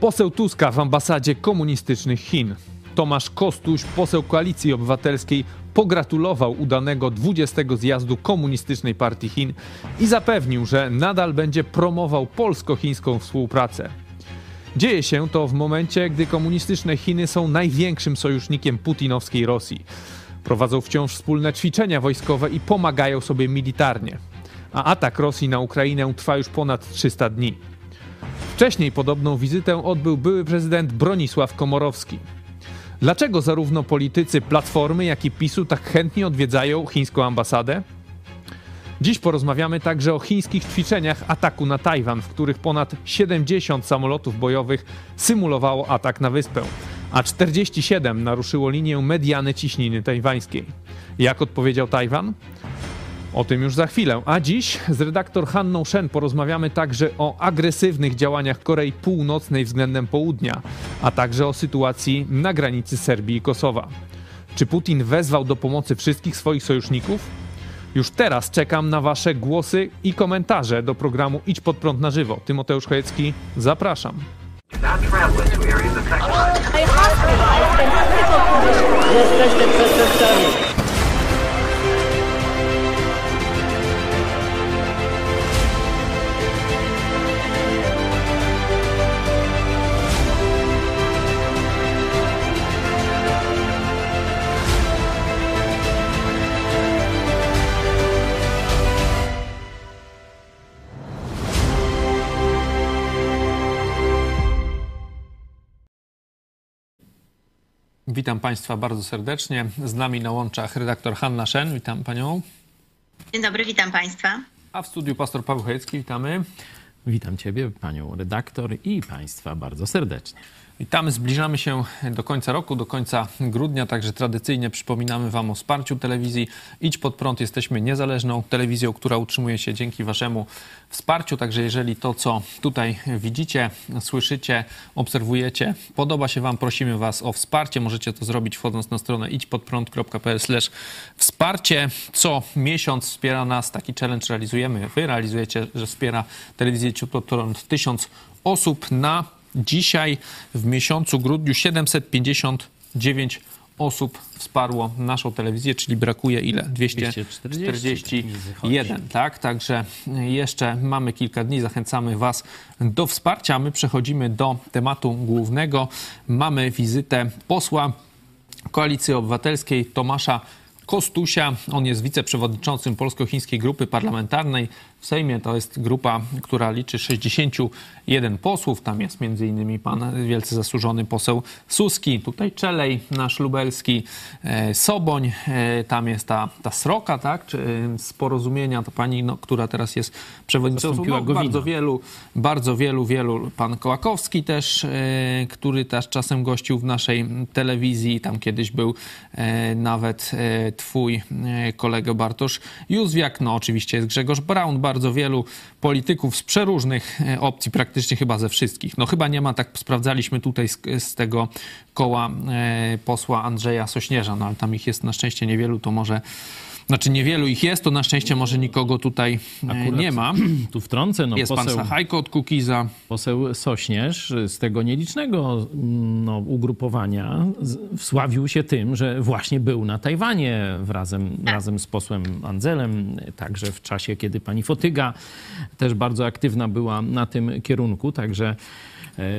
Poseł Tuska w ambasadzie komunistycznych Chin. Tomasz Kostuś, poseł Koalicji Obywatelskiej, pogratulował udanego 20 zjazdu Komunistycznej Partii Chin i zapewnił, że nadal będzie promował polsko-chińską współpracę. Dzieje się to w momencie, gdy komunistyczne Chiny są największym sojusznikiem putinowskiej Rosji. Prowadzą wciąż wspólne ćwiczenia wojskowe i pomagają sobie militarnie. A atak Rosji na Ukrainę trwa już ponad 300 dni. Wcześniej podobną wizytę odbył były prezydent Bronisław Komorowski. Dlaczego zarówno politycy Platformy, jak i PiSu tak chętnie odwiedzają chińską ambasadę? Dziś porozmawiamy także o chińskich ćwiczeniach ataku na Tajwan, w których ponad 70 samolotów bojowych symulowało atak na wyspę, a 47 naruszyło linię mediany ciśniny tajwańskiej. Jak odpowiedział Tajwan? O tym już za chwilę. A dziś z redaktor Hanną Shen porozmawiamy także o agresywnych działaniach Korei Północnej względem południa, a także o sytuacji na granicy Serbii i Kosowa. Czy Putin wezwał do pomocy wszystkich swoich sojuszników? Już teraz czekam na Wasze głosy i komentarze do programu Idź pod prąd na żywo. Tymoteusz Chojecki, zapraszam. Jesteście przestępcami. Witam Państwa bardzo serdecznie. Z nami na łączach redaktor Hanna Szen. Witam Panią. Dzień dobry, witam Państwa. A w studiu pastor Paweł Chojecki. Witamy. Witam Ciebie, Panią redaktor i Państwa bardzo serdecznie. Witamy, zbliżamy się do końca roku, do końca grudnia, także tradycyjnie przypominamy Wam o wsparciu telewizji. Idź pod prąd, jesteśmy niezależną telewizją, która utrzymuje się dzięki Waszemu wsparciu. Także jeżeli to, co tutaj widzicie, słyszycie, obserwujecie, podoba się Wam, prosimy Was o wsparcie. Możecie to zrobić wchodząc na stronę idźpodprąd.pl wsparcie. Co miesiąc wspiera nas, taki challenge realizujemy. Wy realizujecie, że wspiera telewizję Idź pod prąd tysiąc osób na Dzisiaj w miesiącu grudniu 759 osób wsparło naszą telewizję, czyli brakuje ile? 241, tak? Także jeszcze mamy kilka dni. Zachęcamy Was do wsparcia. My przechodzimy do tematu głównego. Mamy wizytę posła Koalicji Obywatelskiej Tomasza Kostusia. On jest wiceprzewodniczącym Polsko-Chińskiej Grupy Parlamentarnej w Sejmie. To jest grupa, która liczy 61 posłów. Tam jest m.in. pan wielce zasłużony poseł Suski, tutaj Czelej, nasz lubelski, e, Soboń, e, tam jest ta, ta Sroka, tak, e, z porozumienia, to pani, no, która teraz jest przewodniczącą no, bardzo wielu, bardzo wielu, wielu, pan Kołakowski też, który też czasem gościł w naszej telewizji, tam kiedyś był nawet twój kolega Bartosz Józwiak, no oczywiście jest Grzegorz Braun, bardzo wielu polityków z przeróżnych e, opcji, praktycznie chyba ze wszystkich. No chyba nie ma, tak sprawdzaliśmy tutaj z, z tego koła e, posła Andrzeja Sośnierza, no ale tam ich jest na szczęście niewielu, to może znaczy niewielu ich jest, to na szczęście może nikogo tutaj e, Akurat nie ma. Tu wtrącę. No, jest poseł, pan Sachajko od Kukiza. Poseł Sośnierz z tego nielicznego no, ugrupowania wsławił się tym, że właśnie był na Tajwanie razem, razem z posłem Andzelem, także w czasie, kiedy pani Fotyga też bardzo aktywna była na tym kierunku, także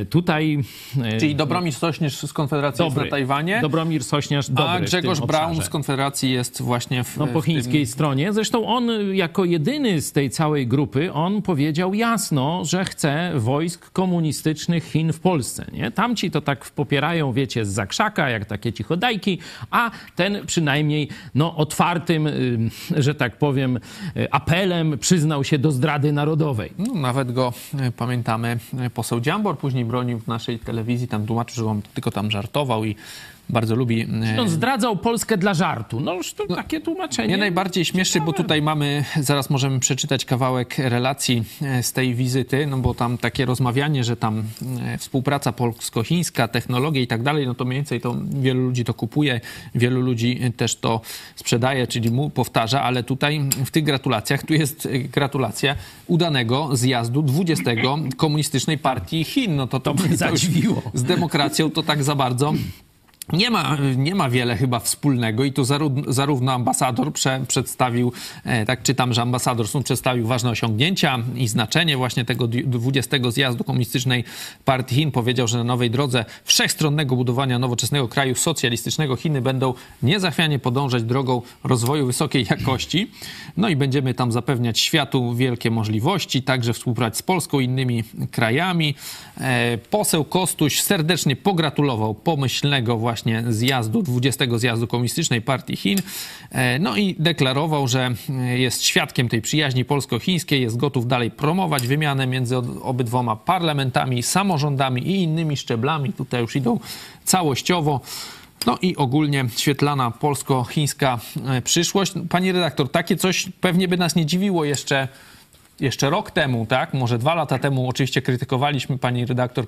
tutaj... E, Czyli Dobromir Sośnierz z Konfederacji dobry. jest na Tajwanie. Dobromir Sośnierz dobry A Grzegorz Braun z Konfederacji jest właśnie w, no, po chińskiej tym... stronie. Zresztą on jako jedyny z tej całej grupy, on powiedział jasno, że chce wojsk komunistycznych Chin w Polsce. Nie? Tamci to tak popierają, wiecie, z zakrzaka, jak takie cichodajki, a ten przynajmniej no, otwartym, że tak powiem, y, apelem przyznał się do zdrady narodowej. No, nawet go, y, pamiętamy, y, poseł Dziambor później bronił w naszej telewizji, tam tłumaczył, że on tylko tam żartował i bardzo lubi. On zdradzał Polskę dla żartu. No już to no, takie tłumaczenie. Mnie najbardziej śmieszy, bo tutaj mamy, zaraz możemy przeczytać kawałek relacji z tej wizyty, no bo tam takie rozmawianie, że tam współpraca polsko-chińska, technologie i tak dalej, no to mniej więcej to wielu ludzi to kupuje, wielu ludzi też to sprzedaje, czyli mu powtarza, ale tutaj w tych gratulacjach, tu jest gratulacja udanego zjazdu 20 komunistycznej partii Chin. No to to, to mnie zadziwiło. Z demokracją to tak za bardzo nie ma, nie ma wiele chyba wspólnego i tu zarówno, zarówno ambasador prze, przedstawił, e, tak czytam, że ambasador Sun przedstawił ważne osiągnięcia i znaczenie właśnie tego 20 zjazdu komunistycznej partii Chin. Powiedział, że na nowej drodze wszechstronnego budowania nowoczesnego kraju socjalistycznego Chiny będą niezachwianie podążać drogą rozwoju wysokiej jakości. No i będziemy tam zapewniać światu wielkie możliwości, także współpracować z Polską i innymi krajami. E, poseł Kostuś serdecznie pogratulował pomyślnego właśnie właśnie zjazdu, 20 zjazdu Komunistycznej Partii Chin. E, no i deklarował, że e, jest świadkiem tej przyjaźni polsko-chińskiej, jest gotów dalej promować wymianę między obydwoma parlamentami, samorządami i innymi szczeblami. Tutaj już idą całościowo. No i ogólnie świetlana polsko-chińska e, przyszłość. Pani redaktor, takie coś pewnie by nas nie dziwiło jeszcze jeszcze rok temu, tak, może dwa lata temu oczywiście krytykowaliśmy, pani redaktor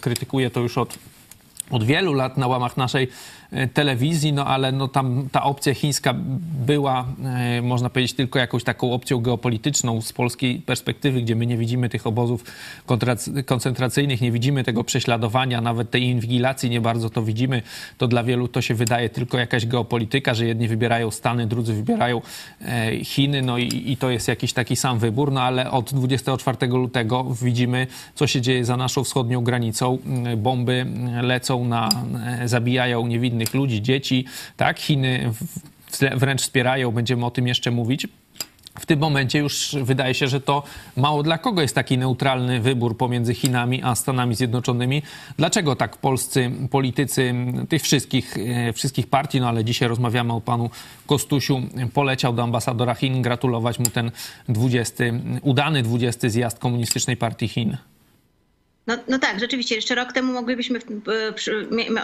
krytykuje to już od od wielu lat na łamach naszej e, telewizji, no ale no tam ta opcja chińska była, e, można powiedzieć, tylko jakąś taką opcją geopolityczną z polskiej perspektywy, gdzie my nie widzimy tych obozów koncentracyjnych, nie widzimy tego prześladowania, nawet tej inwigilacji nie bardzo to widzimy. To dla wielu to się wydaje tylko jakaś geopolityka, że jedni wybierają Stany, drudzy wybierają e, Chiny, no i, i to jest jakiś taki sam wybór, no ale od 24 lutego widzimy, co się dzieje za naszą wschodnią granicą. Bomby lecą na, e, zabijają niewinnych ludzi, dzieci, tak? Chiny wręcz wspierają, będziemy o tym jeszcze mówić. W tym momencie już wydaje się, że to mało dla kogo jest taki neutralny wybór pomiędzy Chinami a Stanami Zjednoczonymi. Dlaczego tak polscy politycy tych wszystkich, e, wszystkich partii, no ale dzisiaj rozmawiamy o panu Kostusiu, poleciał do ambasadora Chin gratulować mu ten 20, udany 20 zjazd Komunistycznej Partii Chin? No, no tak, rzeczywiście. Jeszcze rok temu moglibyśmy,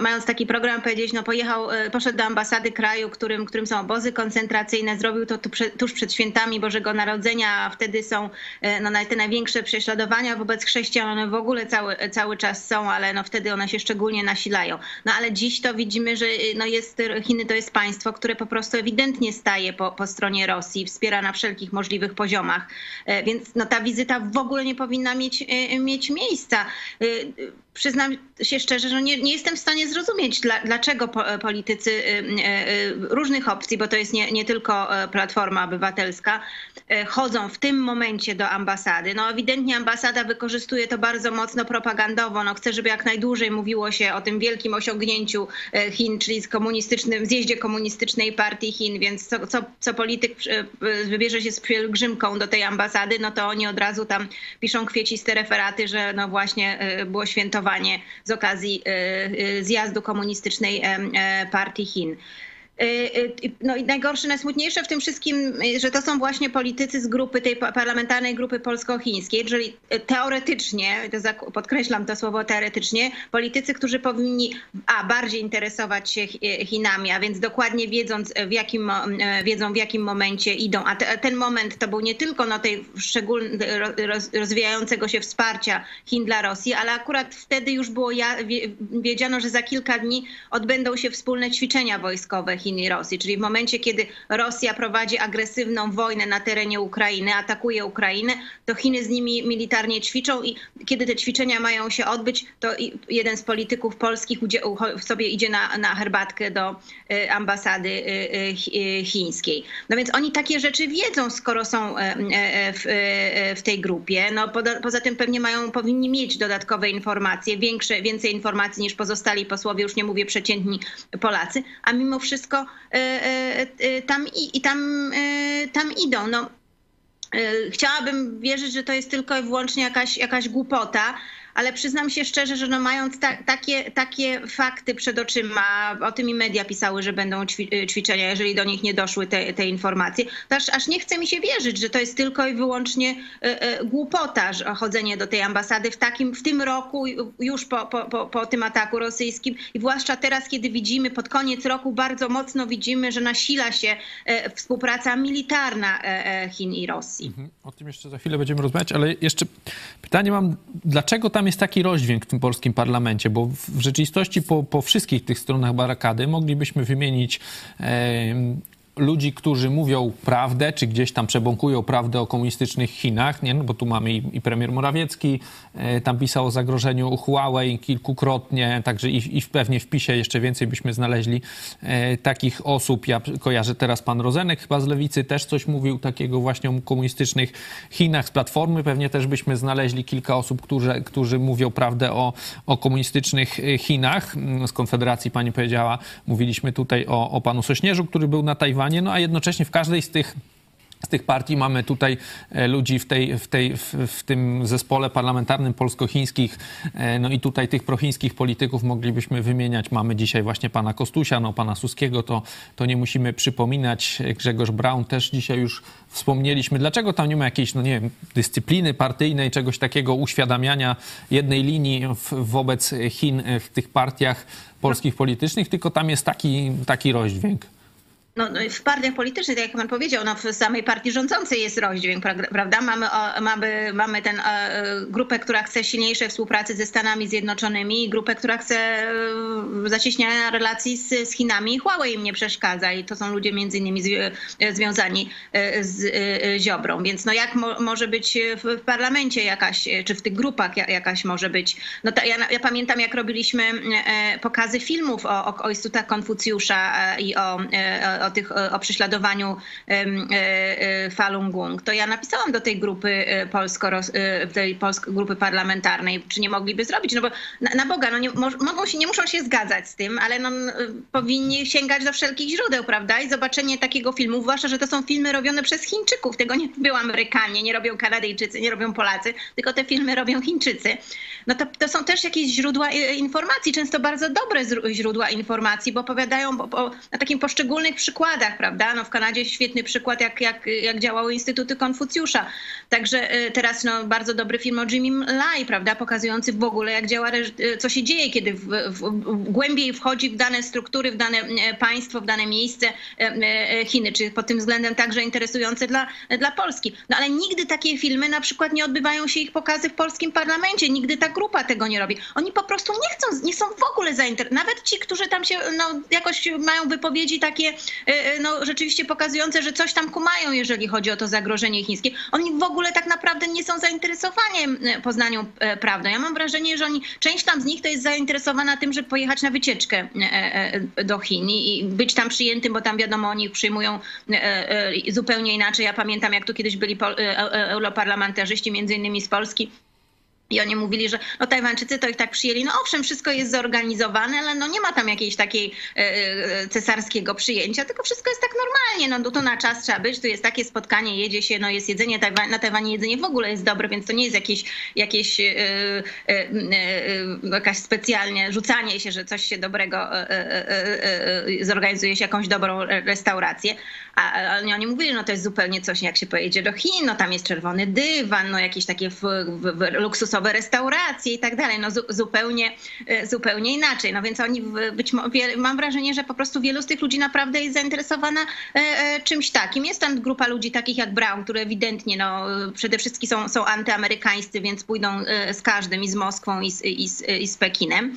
mając taki program, powiedzieć, no pojechał, e, poszedł do ambasady kraju, którym, którym są obozy koncentracyjne, zrobił to tuż przed świętami Bożego Narodzenia, a wtedy są e, no, te największe prześladowania wobec chrześcijan. One w ogóle cały, cały czas są, ale no, wtedy one się szczególnie nasilają. No ale dziś to widzimy, że no, jest, Chiny to jest państwo, które po prostu ewidentnie staje po, po stronie Rosji, wspiera na wszelkich możliwych poziomach. E, więc no, ta wizyta w ogóle nie powinna mieć, mieć miejsca. Y, przyznam się szczerze, że nie, nie jestem w stanie zrozumieć, dla, dlaczego politycy y, y, różnych opcji, bo to jest nie, nie tylko e, Platforma Obywatelska, e, chodzą w tym momencie do ambasady. No ewidentnie ambasada wykorzystuje to bardzo mocno propagandowo. No chce, żeby jak najdłużej mówiło się o tym wielkim osiągnięciu e, Chin, czyli z komunistycznym, zjeździe komunistycznej partii Chin, więc co, co, co polityk wybierze się z pielgrzymką do tej ambasady, no to oni od razu tam piszą kwieciste referaty, że no właśnie było świętowanie z okazji y, y, zjazdu komunistycznej e, partii Chin. Y, y, no i najgorsze, najsmutniejsze w tym wszystkim, y, że to są właśnie politycy z grupy, tej parlamentarnej grupy polsko-chińskiej, czyli teoretycznie, to podkreślam to słowo teoretycznie, politycy, którzy powinni a bardziej interesować się Chinami, a więc dokładnie wiedząc w jakim, wiedzą w jakim momencie idą. A te, ten moment to był nie tylko no, tej szczególnej rozwijającego się wsparcia Chin dla Rosji, ale akurat wtedy już było wiedziano, że za kilka dni odbędą się wspólne ćwiczenia wojskowe Chin i Rosji. Czyli w momencie, kiedy Rosja prowadzi agresywną wojnę na terenie Ukrainy, atakuje Ukrainę, to Chiny z nimi militarnie ćwiczą i kiedy te ćwiczenia mają się odbyć, to jeden z polityków polskich sobie idzie na, na herbatkę do y, ambasady y, y, chińskiej. No więc oni takie rzeczy wiedzą, skoro są e, e, w, e, w tej grupie. No poza tym pewnie mają, powinni mieć dodatkowe informacje, większe, więcej informacji niż pozostali posłowie, już nie mówię przeciętni Polacy, a mimo wszystko wszystko e, e, e, tam, i, tam, tam idą. No, chciałabym wierzyć, że to jest tylko i wyłącznie jakaś, jakaś głupota, ale przyznam się szczerze, że no mając ta, takie, takie fakty przed oczyma, o tym i media pisały, że będą ćwi, ćwiczenia, jeżeli do nich nie doszły te, te informacje, to aż, aż nie chce mi się wierzyć, że to jest tylko i wyłącznie głupota chodzenie do tej ambasady w takim, w tym roku, już po, po, po, po tym ataku rosyjskim i zwłaszcza teraz, kiedy widzimy pod koniec roku bardzo mocno widzimy, że nasila się współpraca militarna Chin i Rosji. Mhm. O tym jeszcze za chwilę będziemy rozmawiać, ale jeszcze pytanie mam, dlaczego tam jest taki rozdźwięk w tym polskim parlamencie? Bo w rzeczywistości po, po wszystkich tych stronach barakady moglibyśmy wymienić ludzi, którzy mówią prawdę, czy gdzieś tam przebąkują prawdę o komunistycznych Chinach, nie? No bo tu mamy i, i premier Morawiecki, e, tam pisał o zagrożeniu Huawei kilkukrotnie, także i, i pewnie w PiSie jeszcze więcej byśmy znaleźli e, takich osób. Ja kojarzę teraz pan Rozenek chyba z Lewicy też coś mówił takiego właśnie o komunistycznych Chinach z Platformy. Pewnie też byśmy znaleźli kilka osób, którzy, którzy mówią prawdę o, o komunistycznych e, Chinach. Z Konfederacji pani powiedziała, mówiliśmy tutaj o, o panu Sośnierzu, który był na Tajwanie no a jednocześnie w każdej z tych z tych partii mamy tutaj e, ludzi w, tej, w, tej, w, w tym zespole parlamentarnym polsko-chińskich, e, no i tutaj tych prochińskich polityków moglibyśmy wymieniać. Mamy dzisiaj właśnie pana Kostusia, no pana Suskiego, to, to nie musimy przypominać. Grzegorz Braun też dzisiaj już wspomnieliśmy. Dlaczego tam nie ma jakiejś, no nie wiem, dyscypliny partyjnej, czegoś takiego uświadamiania jednej linii wobec Chin w tych partiach polskich politycznych, tylko tam jest taki, taki rozdźwięk no, no, w partiach politycznych, tak jak pan powiedział, no, w samej partii rządzącej jest rozdźwięk, prawda? Mamy, mamy, mamy tę e, grupę, która chce silniejszej współpracy ze Stanami Zjednoczonymi i grupę, która chce e, zacieśniania relacji z, z Chinami Huawei im nie przeszkadza i to są ludzie między innymi e, związani z Ziobrą. Więc no jak mo, może być w, parlamencie jakaś, czy w tych grupach jakaś może być. No to ja, ja pamiętam, jak robiliśmy pokazy filmów o, o, o Konfucjusza i o, o o, tych, o prześladowaniu e, e, Falun Gong, to ja napisałam do tej grupy e, polsko, tej polskiej grupy parlamentarnej, czy nie mogliby zrobić, no bo na, na Boga, no nie, mogą się, nie muszą się zgadzać z tym, ale no, powinni sięgać do wszelkich źródeł, prawda? I zobaczenie takiego filmu, zwłaszcza, że to są filmy robione przez Chińczyków, tego nie robią Amerykanie, nie robią Kanadyjczycy, nie robią Polacy, tylko te filmy robią Chińczycy. No to, to są też jakieś źródła informacji, często bardzo dobre źródła informacji, bo opowiadają bo, bo, na takim poszczególnych przykładach przykładach, prawda? No w Kanadzie świetny przykład, jak, jak, jak działały Instytuty Konfucjusza. Także y, teraz no, bardzo dobry film o Jimmy Lai, prawda? Pokazujący w ogóle, jak działa, y, co się dzieje, kiedy w, w, głębiej wchodzi w dane struktury, w dane y, państwo, w dane miejsce Chiny, czy pod tym względem także interesujące dla, dla Polski. No ale nigdy takie filmy, na przykład nie odbywają się ich pokazy w polskim parlamencie, nigdy ta grupa tego nie robi. Oni po prostu nie chcą, nie są w ogóle zainteresowani. Nawet ci, którzy tam się no, jakoś mają wypowiedzi takie no, rzeczywiście pokazujące, że coś tam kumają, jeżeli chodzi o to zagrożenie chińskie. Oni w ogóle tak naprawdę nie są zainteresowani y, poznaniu prawdy. Ja mam wrażenie, że oni, część tam z nich to jest zainteresowana tym, żeby pojechać na wycieczkę do Chin i być tam przyjętym, bo tam wiadomo, oni przyjmują zupełnie inaczej. Ja pamiętam, jak tu kiedyś byli europarlamentarzyści, między innymi z Polski, i oni mówili, że no Tajwańczycy to ich tak przyjęli. No owszem, wszystko jest zorganizowane, ale no nie ma tam jakiejś takiej e, e, cesarskiego przyjęcia, tylko wszystko jest tak normalnie. No to na czas trzeba być, tu jest takie spotkanie, jedzie się, no jest jedzenie, na Tajwanie jedzenie w ogóle jest dobre, więc to nie jest jakieś, jakieś e, jakaś specjalnie rzucanie się, że coś się dobrego zorganizuje się jakąś dobrą restaurację. A, a oni mówili, no to jest zupełnie coś, jak się pojedzie do Chin, no tam jest czerwony dywan, no jakieś takie w, w, w luksusowe luksusowe restauracje i tak dalej, no zu, zupełnie, e, zupełnie inaczej. No więc oni być może, mam wrażenie, że po prostu wielu z tych ludzi naprawdę jest zainteresowana e, e, czymś takim. Jest tam grupa ludzi takich jak Brown, które ewidentnie no, przede wszystkim są, są antyamerykańscy, więc pójdą z każdym i z Moskwą i z, i z, i z Pekinem.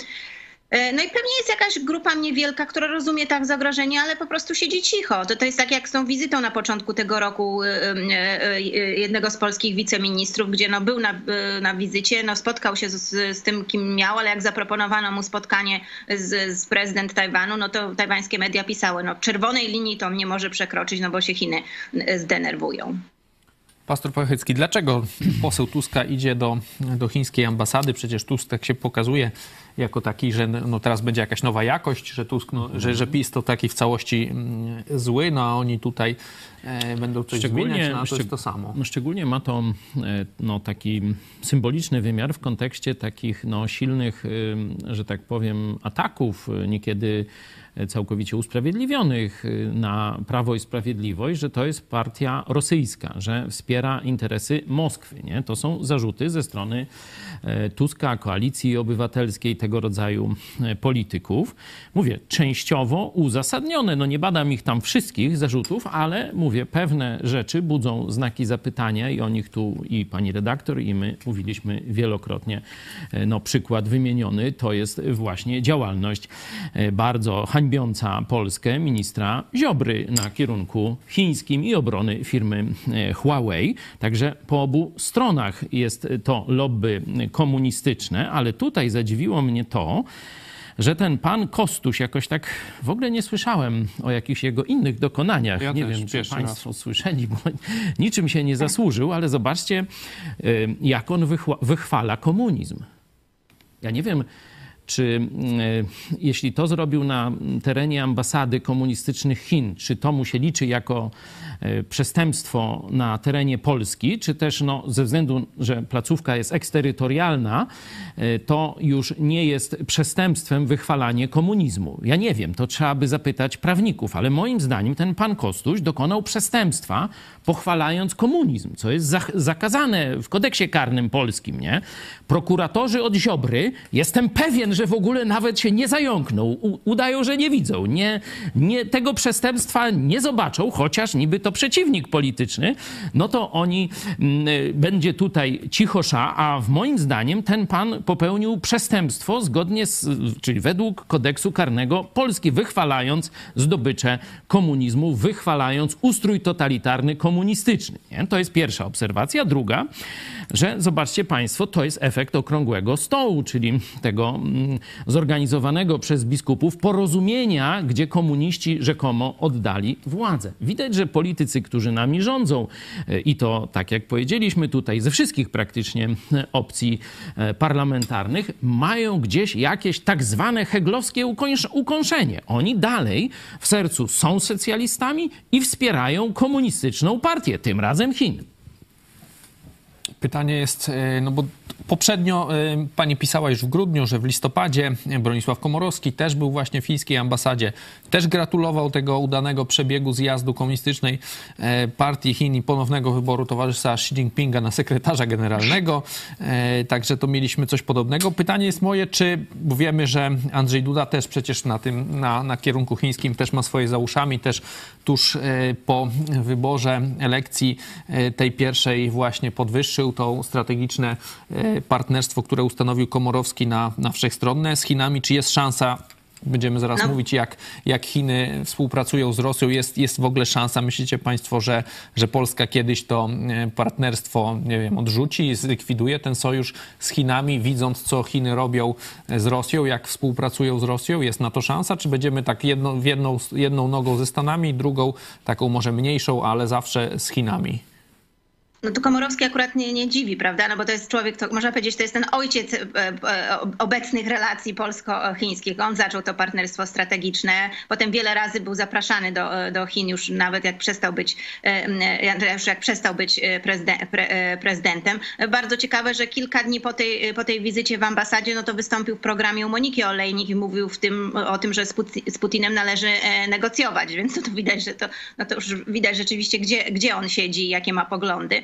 E, no i pewnie jest jakaś grupa niewielka, która rozumie tak zagrożenie, ale po prostu siedzi cicho. To, to jest tak jak z tą wizytą na początku tego roku e, e, jednego z polskich wiceministrów, gdzie no był na, na wizycie, no spotkał się z, z tym, kim miał, ale jak zaproponowano mu spotkanie z, z prezydent Tajwanu, no to tajwańskie media pisały, no czerwonej linii to nie może przekroczyć, no bo się Chiny zdenerwują. Pastor Pachecki, dlaczego poseł Tuska idzie do, do chińskiej ambasady? Przecież Tusk tak się pokazuje jako taki, że no teraz będzie jakaś nowa jakość, że Tusk, no, że, że PiS to taki w całości mm, zły, no a oni tutaj e, będą coś zmieniać, no to jest to samo. No, szczególnie ma to e, no, taki symboliczny wymiar w kontekście takich no, silnych, że tak powiem, ataków, e, niekiedy całkowicie usprawiedliwionych y, na Prawo i Sprawiedliwość, że to jest partia rosyjska, że wspiera interesy Moskwy. Nie? To są zarzuty ze strony e, Tuska, Koalicji Obywatelskiej, tego rodzaju e, polityków. Mówię, częściowo uzasadnione. No nie badam ich tam wszystkich zarzutów, ale mówię, pewne rzeczy budzą znaki zapytania i o nich tu i pani redaktor, i my mówiliśmy wielokrotnie. E, no przykład wymieniony to jest właśnie działalność bardzo hańbiąca Polskę ministra Ziobry na kierunku chińskim i obrony firmy e, Huawei. Także po obu stronach jest to lobby komunistyczne, ale tutaj zadziwiło mnie to, że ten pan Kostuś jakoś tak w ogóle nie słyszałem o jakichś jego innych dokonaniach. Ja nie wiem, czy państwo raz. słyszeli, bo niczym się nie zasłużył, ale zobaczcie, e, jak on wychwala komunizm. Ja nie wiem, czy e, jeśli to zrobił na terenie ambasady komunistycznych Chin, czy to mu się liczy jako przestępstwo na terenie Polski, czy też no, ze względu, że placówka jest eksterytorialna, e, to już nie jest przestępstwem wychwalanie komunizmu. Ja nie wiem, to trzeba by zapytać prawników, ale moim zdaniem ten pan Kostuś dokonał przestępstwa, pochwalając komunizm, co jest zakazane w kodeksie karnym polskim, nie? Prokuratorzy od Ziobry, jestem pewien, że w ogóle nawet się nie zająkną, udają, że nie widzą, nie, nie, tego przestępstwa nie zobaczą, chociaż niby to przeciwnik polityczny, no to oni mm, będzie tutaj cichosza, a w moim zdaniem ten pan popełnił przestępstwo zgodnie z, czyli według kodeksu karnego Polski, wychwalając zdobycze komunizmu, wychwalając ustrój totalitarny komunistyczny. Nie? To jest pierwsza obserwacja. Druga, że zobaczcie Państwo, to jest efekt okrągłego stołu, czyli tego mm, zorganizowanego przez biskupów porozumienia, gdzie komuniści rzekomo oddali władzę. Widać, że politycy, którzy nami rządzą, e, i to tak jak powiedzieliśmy tutaj, ze wszystkich praktycznie e, opcji e, parlamentarnych, mają gdzieś jakieś tak zwane heglowskie ukąszenie. Oni dalej w sercu są socjalistami i wspierają komunistyczną partię, tym razem Chin. Pytanie jest, e, no bo poprzednio e, pani pisała już w grudniu, że w listopadzie Bronisław Komorowski też był właśnie w fińskiej ambasadzie, też gratulował tego udanego przebiegu zjazdu komunistycznej e, partii Chin i ponownego wyboru towarzysza Xi Jinpinga na sekretarza generalnego. Także to mieliśmy coś podobnego. Pytanie jest moje, czy, bo wiemy, że Andrzej Duda też przecież na tym, na, na kierunku chińskim też ma swoje za uszami, też tuż po wyborze elekcji tej pierwszej właśnie podwyższył to strategiczne e, partnerstwo, które ustanowił Komorowski na, na wszechstronne z Chinami? Czy jest szansa Będziemy zaraz no. mówić, jak, jak Chiny współpracują z Rosją. Jest, jest w ogóle szansa, myślicie Państwo, że, że Polska kiedyś to e, partnerstwo, nie wiem, odrzuci, zlikwiduje ten sojusz z Chinami, widząc, co Chiny robią z Rosją, jak współpracują z Rosją? Jest na to szansa? Czy będziemy tak jedną, jedną, jedną nogą ze Stanami, drugą taką może mniejszą, ale zawsze z Chinami? No to Komorowski akurat nie, nie dziwi, prawda? No bo to jest człowiek, to można powiedzieć, to jest ten ojciec e, e, obecnych relacji polsko-chińskich. On zaczął to partnerstwo strategiczne, potem wiele razy był zapraszany do, e, do Chin już nawet jak przestał być, już jak przestał być prezydentem. Bardzo ciekawe, że kilka dni po tej, po tej wizycie w ambasadzie, no to wystąpił w programie u Moniki Olejnik i mówił w tym, o tym, że z Putinem należy negocjować, więc to, to widać, że to, no to już widać rzeczywiście, gdzie, gdzie on siedzi i jakie ma poglądy.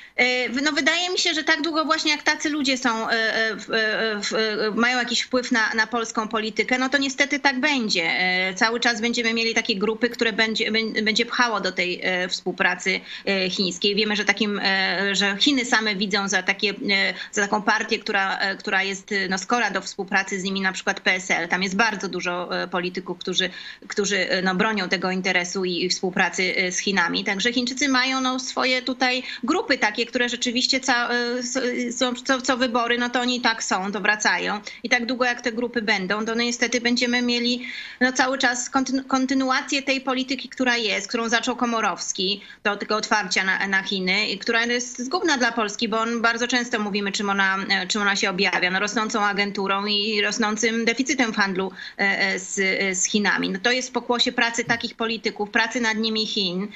no wydaje mi się, że tak długo właśnie jak tacy ludzie są, e, e, mają jakiś wpływ na, na polską politykę, no to niestety tak będzie. Cały czas będziemy mieli takie grupy, które będzie, będzie pchało do tej współpracy chińskiej. Wiemy, że takim, że Chiny same widzą za, takie, za taką partię, która, która jest no, skora do współpracy z nimi, na przykład PSL. Tam jest bardzo dużo polityków, którzy, którzy no, bronią tego interesu i współpracy z Chinami. Także Chińczycy mają no, swoje tutaj grupy takie, takie, które rzeczywiście ca, są, co, co wybory, no to oni tak są, to wracają. I tak długo jak te grupy będą, to no niestety będziemy mieli no cały czas kontynuację tej polityki, która jest, którą zaczął Komorowski, do tego otwarcia na, na Chiny, i która jest zgubna dla Polski, bo on bardzo często mówimy, czym ona, czym ona się objawia. No, rosnącą agenturą i rosnącym deficytem w handlu z, z Chinami. No to jest pokłosie pracy takich polityków, pracy nad nimi Chin,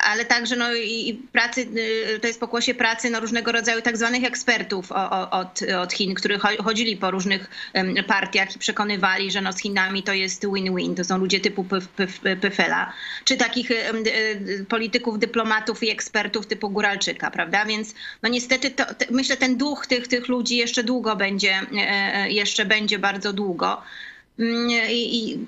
ale także no, i pracy, to jest pokłosie pracy no, różnego rodzaju tak zwanych ekspertów od, od Chin, którzy chodzili po różnych partiach i przekonywali, że no, z Chinami to jest win-win. To są ludzie typu Pyfela, czy takich polityków, dyplomatów i ekspertów typu Góralczyka, prawda? Więc no niestety to, myślę, ten duch tych, tych ludzi jeszcze długo będzie, e, e, jeszcze będzie bardzo długo. Mm, I, i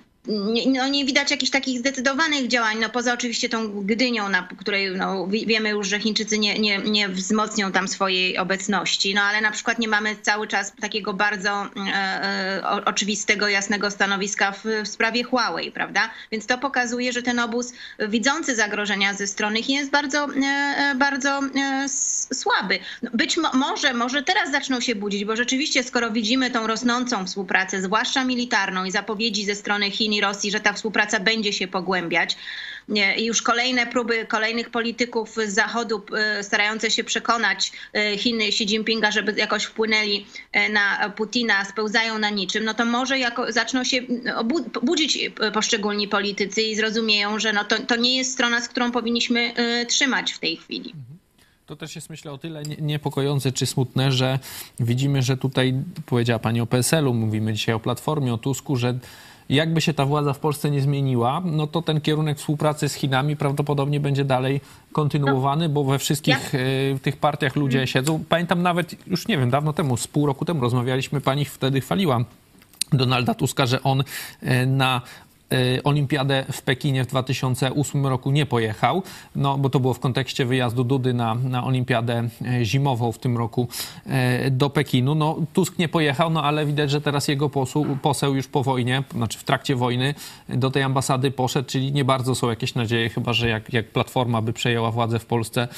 no nie widać jakichś takich zdecydowanych działań, no poza oczywiście tą Gdynią, na której no, wiemy już, że Chińczycy nie, nie, nie wzmocnią tam swojej obecności, no ale na przykład nie mamy cały czas takiego bardzo e, e, oczywistego, jasnego stanowiska w, w, sprawie Huawei, prawda? Więc to pokazuje, że ten obóz widzący zagrożenia ze strony Chin jest bardzo, e, e bardzo e, słaby. No, być mo może, może teraz zaczną się budzić, bo rzeczywiście skoro widzimy tą rosnącą współpracę, zwłaszcza militarną i zapowiedzi ze strony Chin, i Rosji, że ta współpraca będzie się pogłębiać. I już kolejne próby kolejnych polityków z Zachodu e, starające się przekonać e, Chiny, Xi Jinpinga, żeby jakoś wpłynęli e, na Putina, spełzają na niczym, no to może jako, zaczną się budzić poszczególni politycy i zrozumieją, że no to, to nie jest strona, z którą powinniśmy trzymać w tej chwili. To też jest, myślę, o tyle niepokojące czy smutne, że widzimy, że tutaj powiedziała Pani o PSL-u, mówimy dzisiaj o Platformie, o Tusku, że jakby się ta władza w Polsce nie zmieniła, no to ten kierunek współpracy z Chinami prawdopodobnie będzie dalej kontynuowany, bo we wszystkich y, tych partiach ludzie mhm. siedzą. Pamiętam nawet, już nie wiem, dawno temu, z pół roku temu rozmawialiśmy, pani wtedy chwaliła Donalda Tuska, że on e, na olimpiadę w Pekinie w 2008 roku nie pojechał, no bo to było w kontekście wyjazdu Dudy na, na Olimpiadę y, zimową w tym roku y, do Pekinu. No Tusk nie pojechał, no ale widać, że teraz jego poseł, poseł już po wojnie, znaczy w trakcie wojny do tej ambasady poszedł, czyli nie bardzo są jakieś nadzieje, chyba że jak, jak Platforma by przejęła władzę w Polsce,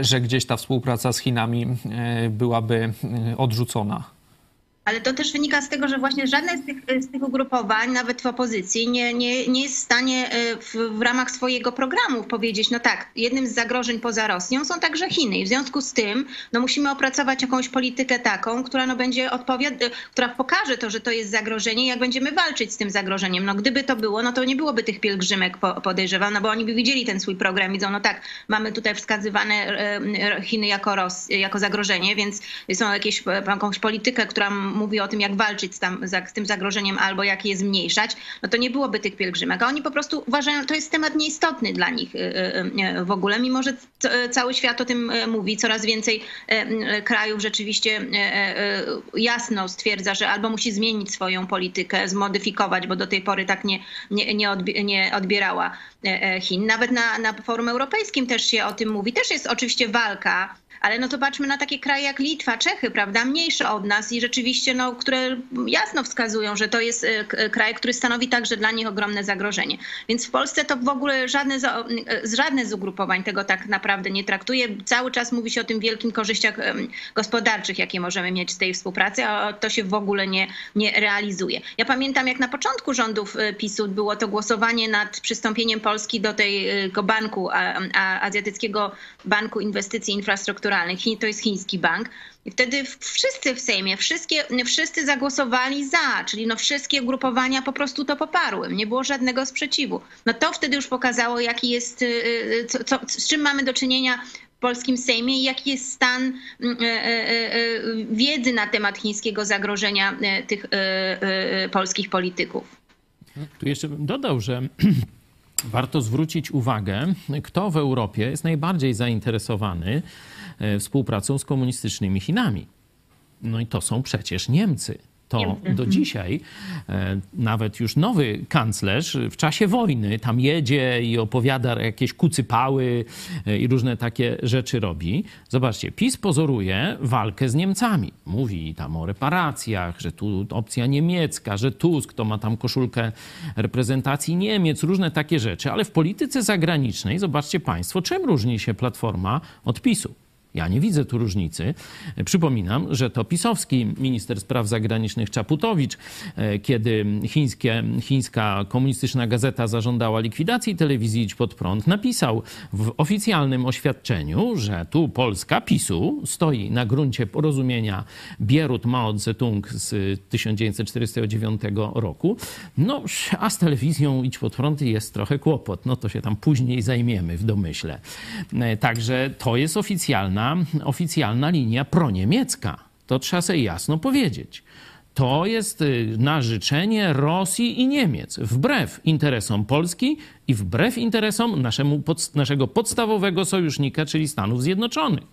że gdzieś ta współpraca z Chinami byłaby odrzucona. Ale to też wynika z tego, że właśnie żadne z tych, z tych ugrupowań, nawet w opozycji, nie, nie, nie jest w stanie e, w, w, ramach swojego programu powiedzieć, no tak, jednym z zagrożeń poza Rosją są także Chiny. I w związku z tym no musimy opracować jakąś politykę taką, która no będzie odpowiad- e, która pokaże to, że to jest zagrożenie, jak będziemy walczyć z tym zagrożeniem. No gdyby to było, no to nie byłoby tych pielgrzymek, podejrzewam, no bo oni by widzieli ten swój program, widzą, no tak, mamy tutaj wskazywane e, Chiny jako, Ros- jako zagrożenie, więc są jakieś, jakąś politykę, która mówi o tym, jak walczyć z, tam, z tym zagrożeniem albo jak je zmniejszać, no to nie byłoby tych pielgrzymek. A oni po prostu uważają, to jest temat nieistotny dla nich y, y, y, w ogóle, mimo że cały świat o tym mówi, coraz więcej krajów rzeczywiście jasno stwierdza, że albo musi zmienić swoją politykę, zmodyfikować, bo do tej pory tak nie, nie, nie odbierała Chin. Nawet na, na forum europejskim też się o tym mówi. Też jest oczywiście walka ale no to patrzmy na takie kraje jak Litwa, Czechy, prawda, mniejsze od nas i rzeczywiście, no, które jasno wskazują, że to jest e, kraj, który stanowi także dla nich ogromne zagrożenie. Więc w Polsce to w ogóle żadne e, żadne z ugrupowań tego tak naprawdę nie traktuje. Cały czas mówi się o tym wielkim korzyściach gospodarczych, jakie możemy mieć z tej współpracy, a to się w ogóle nie, nie realizuje. Ja pamiętam, jak na początku rządów e, PiSu było to głosowanie nad przystąpieniem Polski do tego banku, Azjatyckiego Banku Inwestycji Infrastrukturalnych, strukturalnych. To jest chiński bank. I wtedy wszyscy w Sejmie, wszystkie, wszyscy zagłosowali za, czyli no wszystkie ugrupowania po prostu to poparły. Nie było żadnego sprzeciwu. No to wtedy już pokazało, jaki jest, y, y, co, co, z czym mamy do czynienia w polskim Sejmie i jaki jest stan y, wiedzy na temat chińskiego zagrożenia tych polskich polityków. Tu jeszcze bym dodał, że warto zwrócić uwagę, kto w Europie jest najbardziej zainteresowany współpracą z komunistycznymi Chinami. No i to są przecież Niemcy. to do dzisiaj e, nawet już nowy kanclerz w czasie wojny tam jedzie i opowiada jakieś kucypały e, i różne takie rzeczy robi. Zobaczcie, PiS pozoruje walkę z Niemcami. Mówi tam o reparacjach, że tu opcja niemiecka, że Tusk to ma tam koszulkę reprezentacji Niemiec, różne takie rzeczy, ale w polityce zagranicznej, zobaczcie Państwo, czym różni się Platforma od PiSu. Ja nie widzę tu różnicy. Przypominam, że to pisowski minister spraw zagranicznych Czaputowicz, e, kiedy chińskie, chińska komunistyczna gazeta zażądała likwidacji telewizji Idź Pod Prąd, napisał w oficjalnym oświadczeniu, że tu Polska PiSu stoi na gruncie porozumienia Bierut-Mao Zedong z 1949 roku. No, a z telewizją Idź Pod Prąd jest trochę kłopot. No to się tam później zajmiemy w domyśle. E, także to jest oficjalna oficjalna linia proniemiecka. To trzeba sobie jasno powiedzieć. To jest y, na życzenie Rosji i Niemiec, wbrew interesom Polski i wbrew interesom naszemu, naszego podstawowego sojusznika, czyli Stanów Zjednoczonych.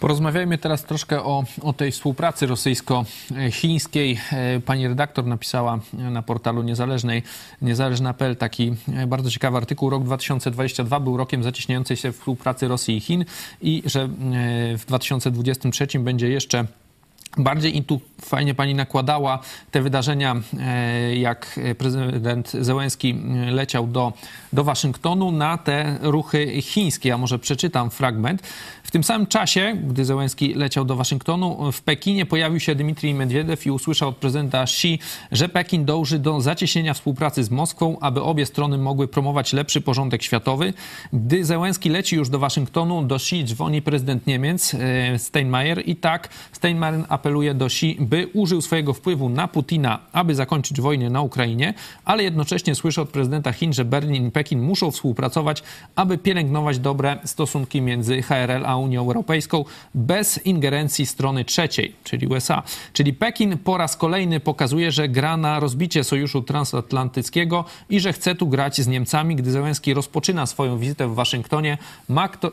Porozmawiajmy teraz troszkę o, o tej współpracy rosyjsko-chińskiej. E, pani redaktor napisała na portalu niezależnej, niezależna.pl taki e, bardzo ciekawy artykuł. Rok 2022 był rokiem zacieśniającej się współpracy Rosji i Chin i że e, w 2023 będzie jeszcze Bardziej i tu fajnie pani nakładała te wydarzenia, e, jak prezydent Zełenski leciał do, do Waszyngtonu na te ruchy chińskie. Ja może przeczytam fragment. W tym samym czasie, gdy Zełenski leciał do Waszyngtonu, w Pekinie pojawił się Dmitrij Medvedev i usłyszał od prezydenta Xi, że Pekin dąży do zacieśnienia współpracy z Moskwą, aby obie strony mogły promować lepszy porządek światowy. Gdy Zełenski leci już do Waszyngtonu, do Xi dzwoni prezydent Niemiec e, Steinmeier i tak Steinmeier apeluje do Xi, by użył swojego wpływu na Putina, aby zakończyć wojnę na Ukrainie, ale jednocześnie słyszy od prezydenta Chin, że Berlin i Pekin muszą współpracować, aby pielęgnować dobre stosunki między HRL a Unią Europejską bez ingerencji strony trzeciej, czyli USA. Czyli Pekin po raz kolejny pokazuje, że gra na rozbicie sojuszu transatlantyckiego i że chce tu grać z Niemcami. Gdy Zełenski rozpoczyna swoją wizytę w Waszyngtonie,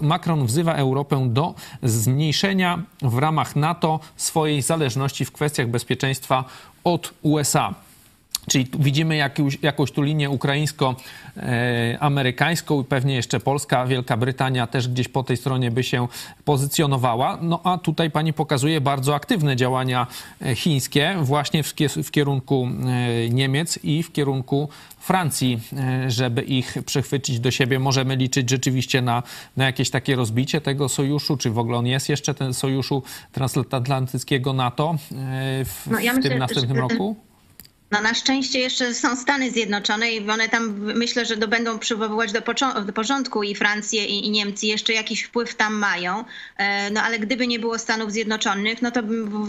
Macron wzywa Europę do zmniejszenia w ramach NATO swojej zależności w kwestiach bezpieczeństwa od USA. Czyli widzimy jakąś, jakąś tu linię ukraińsko-amerykańską i pewnie jeszcze Polska, Wielka Brytania też gdzieś po tej stronie by się pozycjonowała. No a tutaj pani pokazuje bardzo aktywne działania e, chińskie właśnie w, kierunku e, Niemiec i w kierunku Francji, e, żeby ich przechwycić do siebie. Możemy liczyć rzeczywiście na, na jakieś takie rozbicie tego sojuszu, czy w ogóle on jest jeszcze ten sojuszu transatlantyckiego NATO w, no, ja w myślę, tym następnym że... roku? No na szczęście jeszcze są Stany Zjednoczone i one tam myślę, że do, będą przywoływać do, do porządku i Francję i, i, Niemcy jeszcze jakiś wpływ tam mają. E, no ale gdyby nie było Stanów Zjednoczonych, no to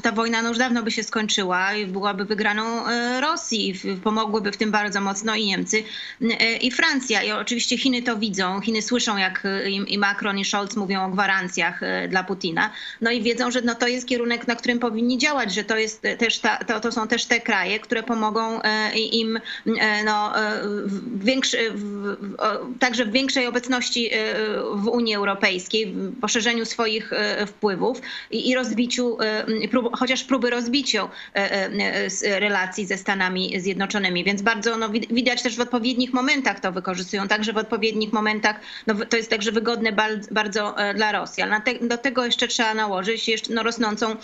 ta wojna no już dawno by się skończyła i byłaby wygraną e, Rosji. Pomogłyby w tym bardzo mocno i Niemcy e, i Francja. I oczywiście Chiny to widzą. Chiny słyszą jak i Macron i Scholz mówią o gwarancjach dla Putina. No i wiedzą, że no to jest kierunek, na którym powinni działać, że to, jest też ta, to, to są też te kraje, które pomogą mogą e, im e, no, e, większy, także w większej obecności w Unii Europejskiej, w poszerzeniu swoich wpływów i, rozbiciu, chociaż próby rozbiciu relacji ze Stanami Zjednoczonymi. Więc bardzo no, widać też w odpowiednich momentach to wykorzystują, także w odpowiednich momentach no, to jest także wygodne bardzo dla Rosji. Ale do tego jeszcze trzeba nałożyć jeszcze no, rosnącą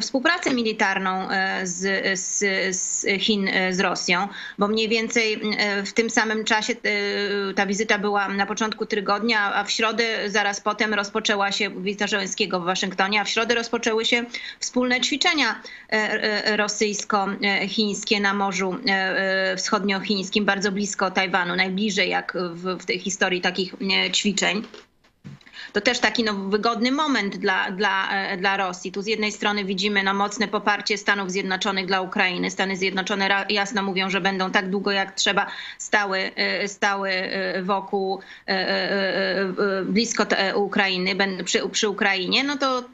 współpracę militarną z, z, z E, z Rosją, bo mniej więcej e, w tym samym czasie e, ta wizyta była na początku tygodnia, a w środę zaraz potem rozpoczęła się wizyta Żołęskiego w Waszyngtonie, a w środę rozpoczęły się wspólne ćwiczenia rosyjsko-chińskie na Morzu Wschodniochińskim, bardzo blisko Tajwanu, najbliżej jak w, w tej historii takich ćwiczeń to też taki no, wygodny moment dla, dla, e, dla Rosji. Tu z jednej strony widzimy no, mocne poparcie Stanów Zjednoczonych dla Ukrainy. Stany Zjednoczone jasno mówią, że będą tak długo jak trzeba stały, e, stały e, wokół, blisko Ukrainy, przy, przy Ukrainie. No to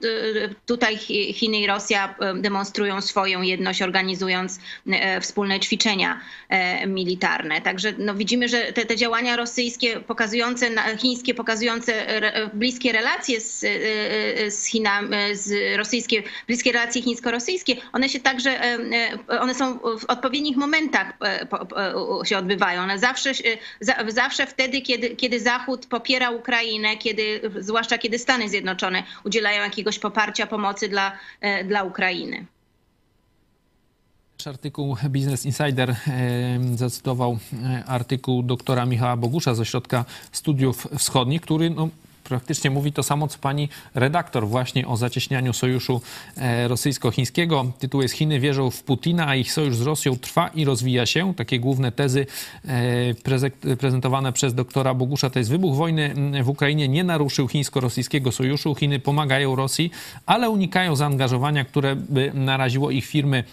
tutaj Chiny i Rosja demonstrują swoją jedność, organizując wspólne ćwiczenia militarne. Także no, widzimy, że te, te działania rosyjskie pokazujące, chińskie pokazujące bliskie relacje z, z Chinami, z rosyjskie, bliskie relacje chińsko-rosyjskie, one się także, one są w odpowiednich momentach się odbywają. One zawsze, zawsze wtedy, kiedy, kiedy Zachód popiera Ukrainę, kiedy, zwłaszcza kiedy Stany Zjednoczone udzielają jakiegoś poparcia, pomocy dla, dla Ukrainy. Artykuł Business Insider zacytował e, artykuł doktora Michała Bogusza z Ośrodka Studiów Wschodnich, który no, praktycznie mówi to samo, co pani redaktor, właśnie o zacieśnianiu sojuszu e, rosyjsko-chińskiego. Tytuł jest Chiny wierzą w Putina, a ich sojusz z Rosją trwa i rozwija się. Takie główne tezy e, prezentowane przez doktora Bogusza to jest wybuch wojny w Ukrainie nie naruszył chińsko-rosyjskiego sojuszu. Chiny pomagają Rosji, ale unikają zaangażowania, które by naraziło ich firmy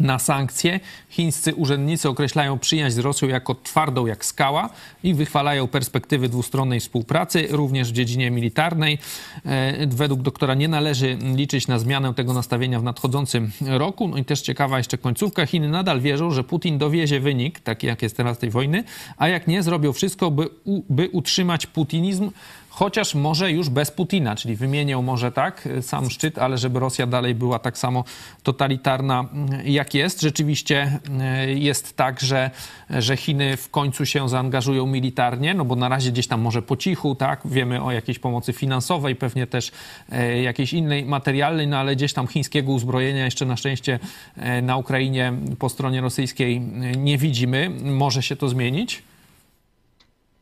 na sankcje. Chińscy urzędnicy określają przyjaźń z Rosją jako twardą jak skała i wychwalają perspektywy dwustronnej współpracy, również w dziedzinie militarnej. E, według doktora nie należy liczyć na zmianę tego nastawienia w nadchodzącym roku. No i też ciekawa jeszcze końcówka. Chiny nadal wierzą, że Putin dowiezie wynik, taki jak jest teraz tej wojny, a jak nie, zrobią wszystko, by, by utrzymać putinizm chociaż może już bez Putina, czyli wymienią może tak sam szczyt, ale żeby Rosja dalej była tak samo totalitarna mm, jak jest. Rzeczywiście e, jest tak, że, że Chiny w końcu się zaangażują militarnie, no bo na razie gdzieś tam może po cichu, tak, wiemy o jakiejś pomocy finansowej, pewnie też e, jakiejś innej materialnej, no ale gdzieś tam chińskiego uzbrojenia jeszcze na szczęście e, na Ukrainie po stronie rosyjskiej nie widzimy. Może się to zmienić?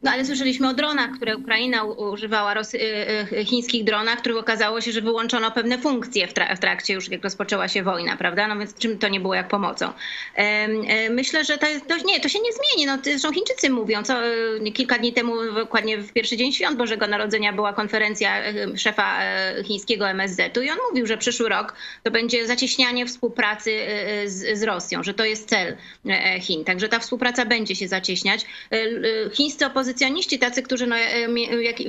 No ale słyszeliśmy o dronach, które Ukraina używała, Rosy, y, y, chińskich dronach, których okazało się, że wyłączono pewne funkcje w, tra w, trakcie już, jak rozpoczęła się wojna, prawda? No więc czym to nie było jak pomocą? E, myślę, że to, jest, to nie, to się nie zmieni. No, zresztą Chińczycy mówią, co y, kilka dni temu, dokładnie w pierwszy dzień świąt Bożego Narodzenia była konferencja szefa e, chińskiego MSZ-u i on mówił, że przyszły rok to będzie zacieśnianie współpracy z, z Rosją, że to jest cel e, Chin. Także ta współpraca będzie się zacieśniać. Chińscy opozycjoniści opozycjoniści, tacy, którzy no, e,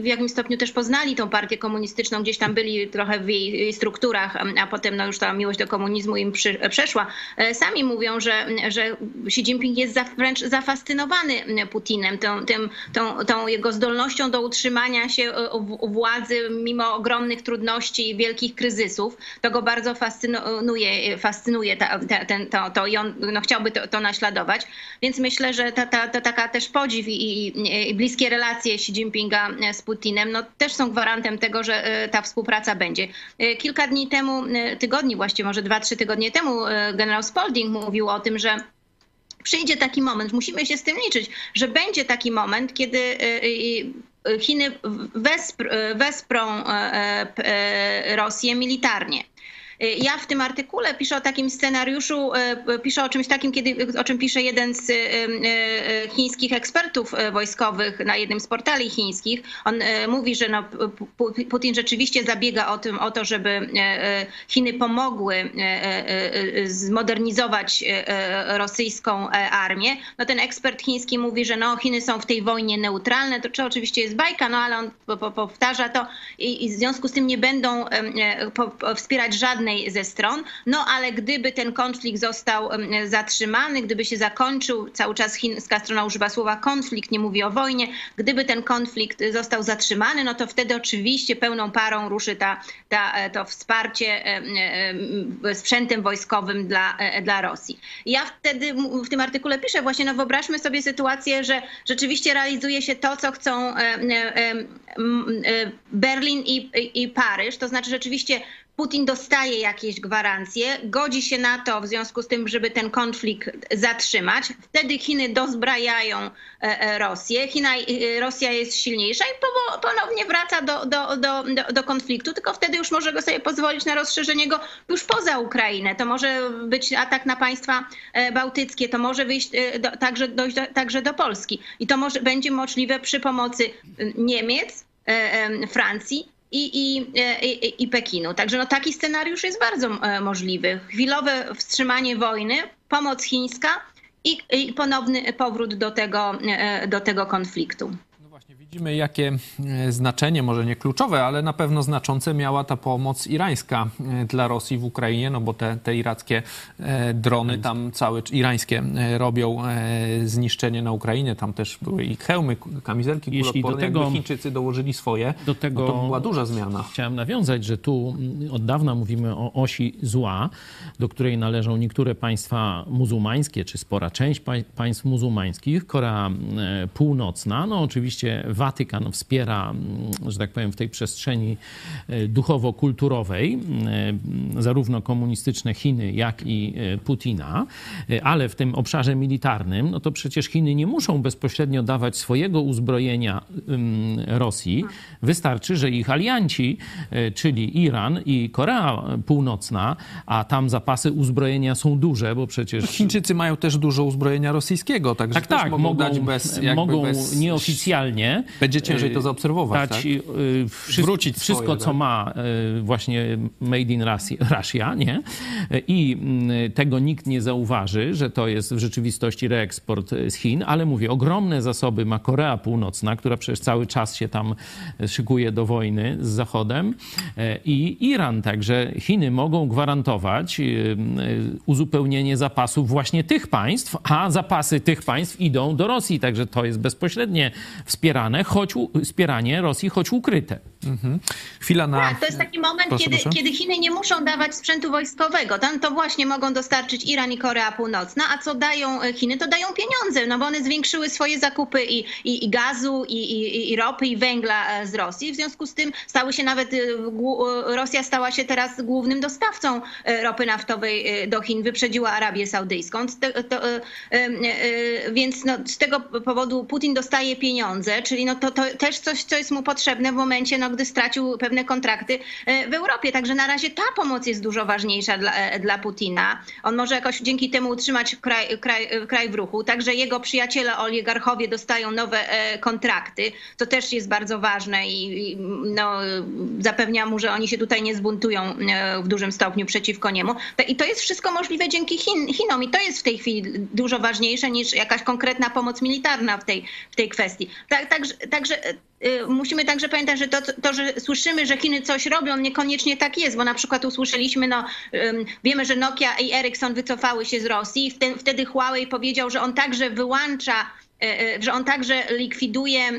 w jakimś stopniu też poznali tą partię komunistyczną, gdzieś tam byli trochę w jej strukturach, a potem no, już ta miłość do komunizmu im przy, przeszła, e, sami mówią, że, że Xi Jinping jest za, wręcz zafascynowany Putinem, tą, tym, tą, tą jego zdolnością do utrzymania się u władzy mimo ogromnych trudności i wielkich kryzysów. To go bardzo fascynuje, fascynuje ta, ta, ten, to, to i on no, chciałby to, to naśladować. Więc myślę, że ta, ta, ta taka też podziw i, i, bliskie relacje Xi Jinpinga e, z Putinem no, też są gwarantem tego, że e, ta współpraca będzie. E, kilka dni temu, tygodni właściwie, może dwa, trzy tygodnie temu generał Spalding mówił o tym, że przyjdzie taki moment, musimy się z tym liczyć, że będzie taki moment, kiedy Chiny wesprą Rosję militarnie. Y, ja w tym artykule piszę o takim scenariuszu, y, piszę o czymś takim, kiedy, o czym pisze jeden z y, chińskich ekspertów wojskowych na jednym z portali chińskich. On mówi, że no, Putin rzeczywiście zabiega o, tym, o to, żeby Chiny pomogły zmodernizować rosyjską armię. No, ten ekspert chiński mówi, że no, Chiny są w tej wojnie neutralne, to czy oczywiście jest bajka, no ale on powtarza to i, i w związku z tym nie będą wspierać żadnych żadnej ze stron. No ale gdyby ten konflikt został zatrzymany, gdyby się zakończył, cały czas chińska strona używa słowa konflikt, nie mówi o wojnie, gdyby ten konflikt został zatrzymany, no to wtedy oczywiście pełną parą ruszy ta, ta, e, to wsparcie sprzętem wojskowym dla, e, dla Rosji. Ja wtedy w tym artykule piszę właśnie, no wyobraźmy sobie sytuację, że rzeczywiście realizuje się to, co chcą e, Berlin i, i Paryż, to znaczy rzeczywiście Putin dostaje jakieś gwarancje, godzi się na to w związku z tym, żeby ten konflikt zatrzymać. Wtedy Chiny dozbrajają e, e, Rosję. China, e, Rosja jest silniejsza i ponownie wraca do, do, do, do, konfliktu, tylko wtedy już może go sobie pozwolić na rozszerzenie go już poza Ukrainę. To może być atak na państwa bałtyckie, to może wyjść do, także, dojść do, także do Polski. I to może, będzie możliwe przy pomocy Niemiec, Francji i, i, i, i Pekinu. Także no, taki scenariusz jest bardzo e, możliwy. Chwilowe wstrzymanie wojny, pomoc chińska i, i ponowny powrót do tego, e, do tego konfliktu Widzimy, jakie e, znaczenie, może nie kluczowe, ale na pewno znaczące miała ta pomoc irańska e, dla Rosji w Ukrainie, no bo te, te irackie e, drony tam całe, irańskie robią zniszczenie na Ukrainie. Tam też były i hełmy, kamizelki Jeśli do tego tego Chińczycy dołożyli swoje, do tego no to była duża zmiana. Chciałem nawiązać, że tu od dawna mówimy o osi zła, do której należą niektóre państwa muzułmańskie, czy spora część państw muzułmańskich, Korea Północna, no oczywiście Watykan wspiera, mm, że tak powiem, w tej przestrzeni e, duchowo-kulturowej e, zarówno komunistyczne Chiny, jak i e, Putina, ale w tym obszarze militarnym, no to przecież Chiny nie muszą bezpośrednio dawać swojego uzbrojenia Rosji. Wystarczy, że ich alianci, czyli Iran i Korea Północna, a tam zapasy uzbrojenia są duże, bo przecież... Chińczycy mają też dużo uzbrojenia rosyjskiego, także tak, tak, mogą, mogą dać bez... Mogą bez... nieoficjalnie będzie ciężej to zaobserwować, dać tak? Y, wszystko, Wrócić wszystko swoje, co tak? ma y, właśnie made in Russia, nie? I tego nikt nie zauważy, że to jest w rzeczywistości reeksport z Chin, ale mówię, ogromne zasoby ma Korea Północna, która przecież cały czas się tam szykuje do wojny z Zachodem i Iran, także Chiny mogą gwarantować y, uzupełnienie zapasów właśnie tych państw, a zapasy tych państw idą do Rosji, także to jest bezpośrednie wspierane, choć wspieranie Rosji, choć ukryte. Mhm. Chwila na... Tak, to jest taki moment, proszę, kiedy, proszę. kiedy Chiny nie muszą dawać sprzętu wojskowego. Tam to właśnie mogą dostarczyć Iran i Korea Północna, a co dają e, Chiny, to dają pieniądze, no bo one zwiększyły swoje zakupy i, i, i gazu, i, i, i ropy, i węgla e, z Rosji. W związku z tym stały się nawet, e, Rosja stała się teraz głównym dostawcą ropy naftowej do Chin, wyprzedziła Arabię Saudyjską. To, to, więc no, z tego powodu Putin dostaje pieniądze, czyli no to, to też coś, co jest mu potrzebne w momencie, no, gdy stracił pewne kontrakty e, w Europie. Także na razie ta pomoc jest dużo ważniejsza dla, e, dla Putina. On może jakoś dzięki temu utrzymać kraj, kraj, kraj w ruchu. Także jego przyjaciele, oligarchowie dostają nowe e, kontrakty, co też jest bardzo ważne i, i no, zapewnia mu, że oni się tutaj nie zbuntują w dużym stopniu przeciwko niemu. I to jest wszystko możliwe dzięki Chin, Chinom i to jest w tej chwili dużo ważniejsze niż jakaś konkretna pomoc militarna w tej, w tej kwestii. Tak, także, także Y, musimy także pamiętać, że to, to, że słyszymy, że Chiny coś robią, niekoniecznie tak jest, bo na przykład usłyszeliśmy, no, wiemy, że Nokia i Ericsson wycofały się z Rosji. Wtedy Huawei powiedział, że on także wyłącza, y, że on także likwiduje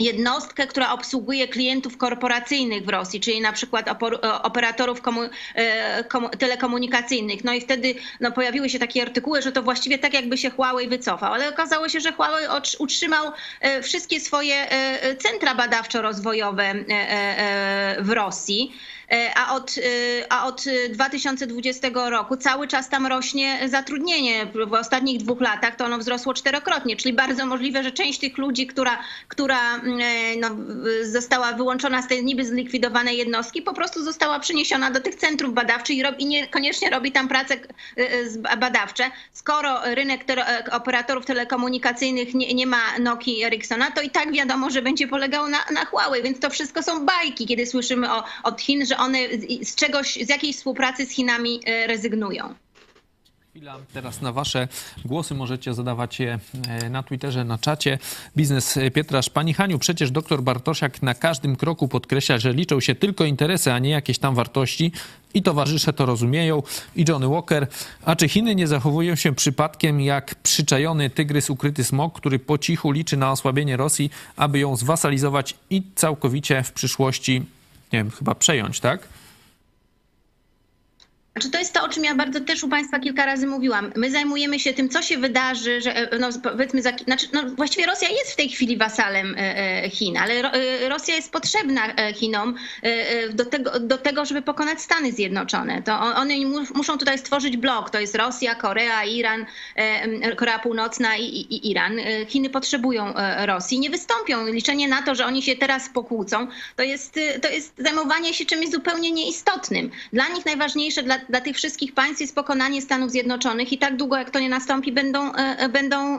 jednostkę, która obsługuje klientów korporacyjnych w Rosji, czyli na przykład e, operatorów komu, e, komu, telekomunikacyjnych. No i wtedy no, pojawiły się takie artykuły, że to właściwie tak jakby się Huawei wycofał, ale okazało się, że Huawei utrzymał e, wszystkie swoje centra badawczo-rozwojowe w Rosji. E, a od, e, a od 2020 roku cały czas tam rośnie zatrudnienie. W ostatnich dwóch latach to ono wzrosło czterokrotnie, czyli bardzo możliwe, że część tych ludzi, która, która mm, e, no, została wyłączona z tej niby zlikwidowanej jednostki, po prostu została przeniesiona do tych centrów badawczych i, robi, i niekoniecznie robi tam prace badawcze. Skoro rynek operatorów telekomunikacyjnych nie, nie ma Nokii i Ericssona, to i tak wiadomo, że będzie polegał na, na Huawei, więc to wszystko są bajki, kiedy słyszymy o, od Chin, że one z czegoś, z jakiejś współpracy z Chinami e, rezygnują. Chwila teraz na Wasze głosy możecie zadawać je e, na Twitterze, na czacie. Biznes Pietrasz. Pani Haniu, przecież doktor Bartosiak na każdym kroku podkreśla, że liczą się tylko interesy, a nie jakieś tam wartości i towarzysze to rozumieją. I Johnny Walker. A czy Chiny nie zachowują się przypadkiem jak przyczajony tygrys ukryty smok, który po cichu liczy na osłabienie Rosji, aby ją zwasalizować i całkowicie w przyszłości nie wiem, chyba przejąć, tak? Znaczy to jest to, o czym ja bardzo też u Państwa kilka razy mówiłam. My zajmujemy się tym, co się wydarzy, że no, powiedzmy, znaczy, no, właściwie Rosja jest w tej chwili wasalem e, e, Chin, ale e, Rosja jest potrzebna Chinom do tego, do tego żeby pokonać Stany Zjednoczone. To one muszą tutaj stworzyć blok. To jest Rosja, Korea, Iran, Korea Północna i, i, i Iran. Chiny potrzebują Rosji. Nie wystąpią. Liczenie na to, że oni się teraz pokłócą, to jest, to jest zajmowanie się czymś zupełnie nieistotnym. Dla nich najważniejsze, dla, dla tych wszystkich państw jest pokonanie Stanów Zjednoczonych i tak długo jak to nie nastąpi, będą, będą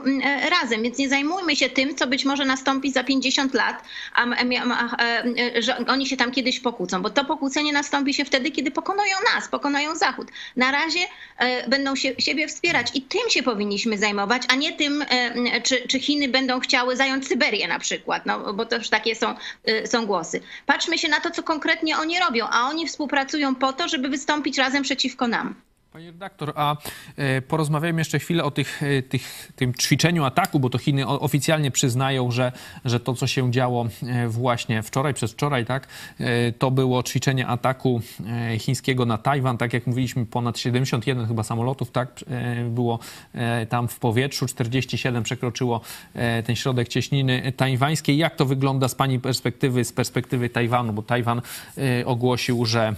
razem. Więc nie zajmujmy się tym, co być może nastąpi za 50 lat, a, a, a, że oni się tam kiedyś pokłócą, bo to pokłócenie nastąpi się wtedy, kiedy pokonają nas, pokonają Zachód. Na razie będą się, siebie wspierać i tym się powinniśmy zajmować, a nie tym, czy, czy Chiny będą chciały zająć Syberię na przykład, no, bo to już takie są, są głosy. Patrzmy się na to, co konkretnie oni robią, a oni współpracują po to, żeby wystąpić razem przeciwko nam. Panie redaktor, a e, porozmawiajmy jeszcze chwilę o tych, e, tych, tym ćwiczeniu ataku, bo to Chiny oficjalnie przyznają, że, że to, co się działo e, właśnie wczoraj, przez wczoraj, tak, to było ćwiczenie ataku chińskiego na Tajwan. Tak jak mówiliśmy, ponad 71 chyba samolotów tak, było tam w powietrzu, 47 przekroczyło ten środek cieśniny tajwańskiej. Jak to wygląda z Pani perspektywy, z perspektywy Tajwanu? Bo Tajwan ogłosił, że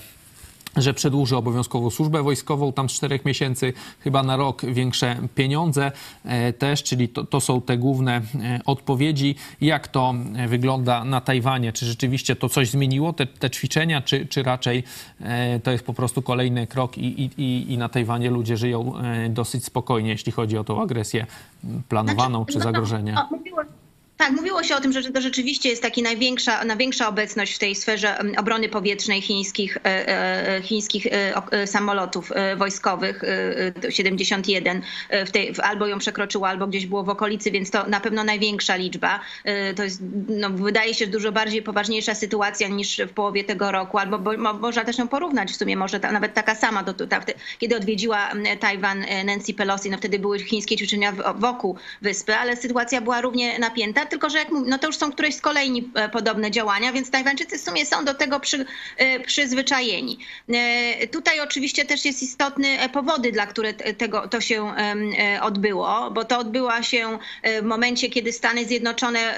że przedłuży obowiązkową służbę wojskową, tam z czterech miesięcy chyba na rok większe pieniądze e, też, czyli to, to, są te główne e, odpowiedzi. Jak to e, wygląda na Tajwanie? Czy rzeczywiście to coś zmieniło, te, te ćwiczenia, czy, czy raczej to jest po prostu kolejny krok i, i, i na Tajwanie ludzie żyją dosyć spokojnie, jeśli chodzi o tą agresję planowaną znaczy, czy no zagrożenie? No, tak, mówiło się o tym, że to rzeczywiście jest taka największa, największa obecność w tej sferze obrony powietrznej chińskich, e, e, chińskich e, samolotów wojskowych, 71, w tej, albo ją przekroczyło, albo gdzieś było w okolicy, więc to na pewno największa liczba. To jest, no, wydaje się, dużo bardziej poważniejsza sytuacja niż w połowie tego roku, albo bo, można też ją porównać w sumie, może ta, nawet taka sama, do, ta, kiedy odwiedziła Tajwan Nancy Pelosi, no wtedy były chińskie ćwiczenia wokół wyspy, ale sytuacja była równie napięta tylko że jak no to już są któreś z kolejni e, podobne działania, więc Tajwańczycy w sumie są do tego przy, e, przyzwyczajeni. E, tutaj oczywiście też jest istotny powody, dla których tego, to się odbyło, bo to odbyło się w momencie, kiedy Stany Zjednoczone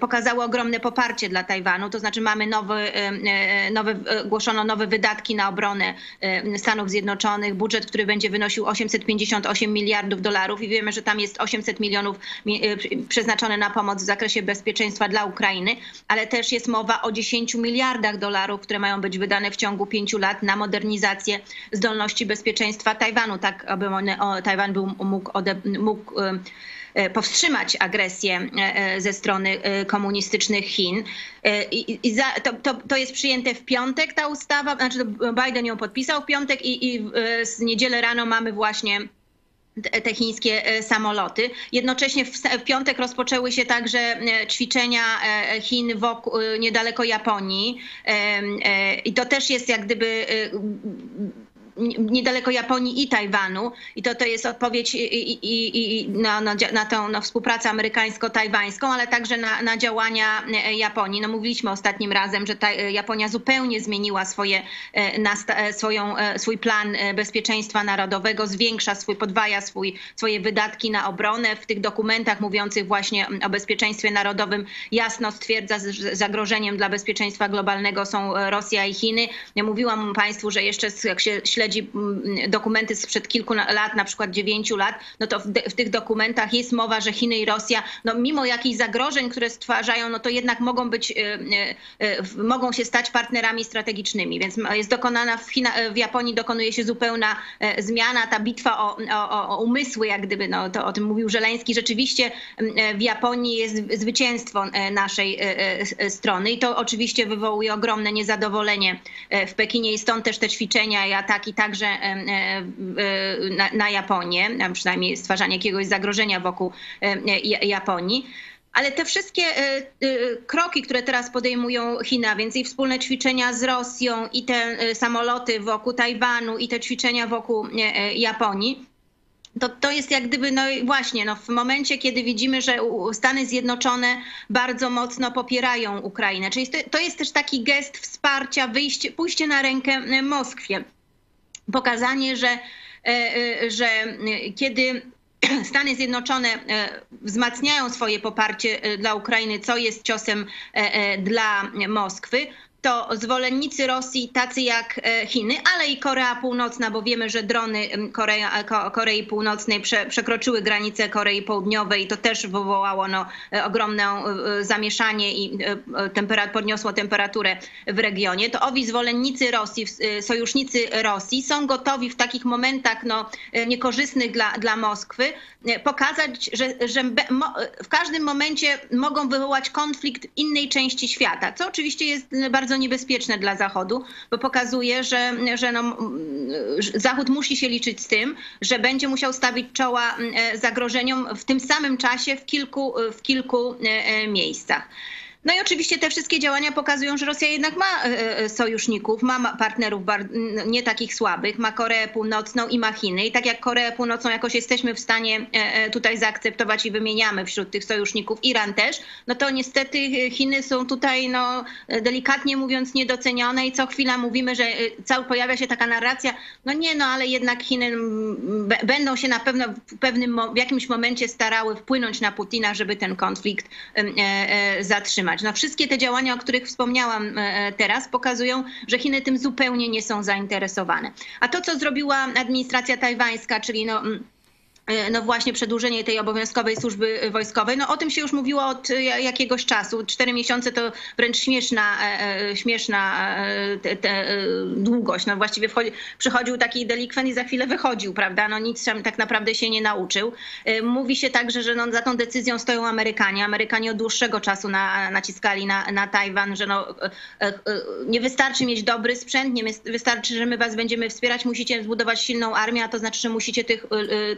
pokazały ogromne poparcie dla Tajwanu, to znaczy mamy nowy, nowe, głoszono nowe wydatki na obronę Stanów Zjednoczonych, budżet, który będzie wynosił 858 miliardów dolarów i wiemy, że tam jest 800 milionów przeznaczone na pomoc zakresie bezpieczeństwa dla Ukrainy, ale też jest mowa o 10 miliardach dolarów, które mają być wydane w ciągu pięciu lat na modernizację zdolności bezpieczeństwa Tajwanu, tak aby Tajwan był, mógł, ode, mógł e, e, powstrzymać agresję e, ze strony komunistycznych Chin. I, i za, to, to, to, jest przyjęte w piątek ta ustawa, znaczy Biden ją podpisał w piątek i, i z niedzielę rano mamy właśnie te chińskie e, samoloty. Jednocześnie w piątek rozpoczęły się także e, ćwiczenia e, Chin wokół, niedaleko Japonii. I to też jest jak gdyby niedaleko Japonii i Tajwanu. I to, to jest odpowiedź i, i, i na, na, na tą na współpracę amerykańsko-tajwańską, ale także na, na działania e, Japonii. No mówiliśmy ostatnim razem, że ta, e, Japonia zupełnie zmieniła swoje, e, na, swoją, swój plan bezpieczeństwa narodowego, zwiększa swój, podwaja swój, swoje wydatki na obronę. W tych dokumentach mówiących właśnie o bezpieczeństwie narodowym jasno stwierdza, że zagrożeniem dla bezpieczeństwa globalnego są Rosja i Chiny. Ja mówiłam Państwu, że jeszcze jak się śledzi śledzi mm, dokumenty sprzed kilku lat, na przykład dziewięciu lat, no to w, w, tych dokumentach jest mowa, że Chiny i Rosja, no mimo jakichś zagrożeń, które stwarzają, no to jednak mogą być, y, y, y, mogą się stać partnerami strategicznymi. Więc jest dokonana w, China, w Japonii dokonuje się zupełna e, zmiana, ta bitwa o, o, o umysły, jak gdyby, no to o tym mówił Żeleński, rzeczywiście e, w Japonii jest zwycięstwo e, naszej strony. I to oczywiście wywołuje ogromne niezadowolenie w Pekinie i stąd też te ćwiczenia. I ataki także na, Japonię, przynajmniej stwarzanie jakiegoś zagrożenia wokół Japonii. Ale te wszystkie e, e, kroki, które teraz podejmują China, więc i wspólne ćwiczenia z Rosją, i te e, samoloty wokół Tajwanu, i te ćwiczenia wokół Japonii, to, to jest jak gdyby, no właśnie, no w momencie, kiedy widzimy, że Stany Zjednoczone bardzo mocno popierają Ukrainę. Czyli to jest też taki gest wsparcia, wyjście, pójście na rękę Moskwie pokazanie, że, e, e, że kiedy Stany Zjednoczone e, wzmacniają swoje poparcie dla Ukrainy, co jest ciosem dla Moskwy, to zwolennicy Rosji, tacy jak e, Chiny, ale i Korea Północna, bo wiemy, że drony Korea, Korei Północnej prze, przekroczyły granicę Korei Południowej i to też wywołało no, e, ogromne e, zamieszanie i temperat, podniosło temperaturę w regionie. To owi zwolennicy Rosji, sojusznicy Rosji są gotowi w takich momentach no, niekorzystnych dla, dla Moskwy pokazać, że, że w każdym momencie mogą wywołać konflikt innej części świata, co oczywiście jest bardzo bardzo niebezpieczne dla Zachodu, bo pokazuje, że, że no, Zachód musi się liczyć z tym, że będzie musiał stawić czoła e, zagrożeniom w tym samym czasie w kilku, w kilku e, e, miejscach. No i oczywiście te wszystkie działania pokazują, że Rosja jednak ma e, e, sojuszników, ma partnerów nie takich słabych, ma Koreę Północną i ma Chiny. I tak jak Koreę Północną jakoś jesteśmy w stanie e, tutaj zaakceptować i wymieniamy wśród tych sojuszników, Iran też, no to niestety Chiny są tutaj, no delikatnie mówiąc, niedocenione i co chwila mówimy, że cały pojawia się taka narracja, no nie, no ale jednak Chiny będą się na pewno w pewnym, w jakimś momencie starały wpłynąć na Putina, żeby ten konflikt zatrzymać. No, wszystkie te działania, o których wspomniałam e, teraz, pokazują, że Chiny tym zupełnie nie są zainteresowane. A to, co zrobiła administracja tajwańska, czyli no, mm, E, no właśnie przedłużenie tej obowiązkowej służby wojskowej. No o tym się już mówiło od jakiegoś czasu. Cztery miesiące to wręcz śmieszna, e, e, śmieszna te, te długość. No właściwie wchodzi, przychodził taki delikwent i za chwilę wychodził, prawda? No nic tak naprawdę się nie nauczył. Mówi się także, że no za tą decyzją stoją Amerykanie. Amerykanie od dłuższego czasu na, naciskali na, na Tajwan, że no, nie wystarczy mieć dobry sprzęt, nie wystarczy, że my was będziemy wspierać, musicie zbudować silną armię, a to znaczy, że musicie tych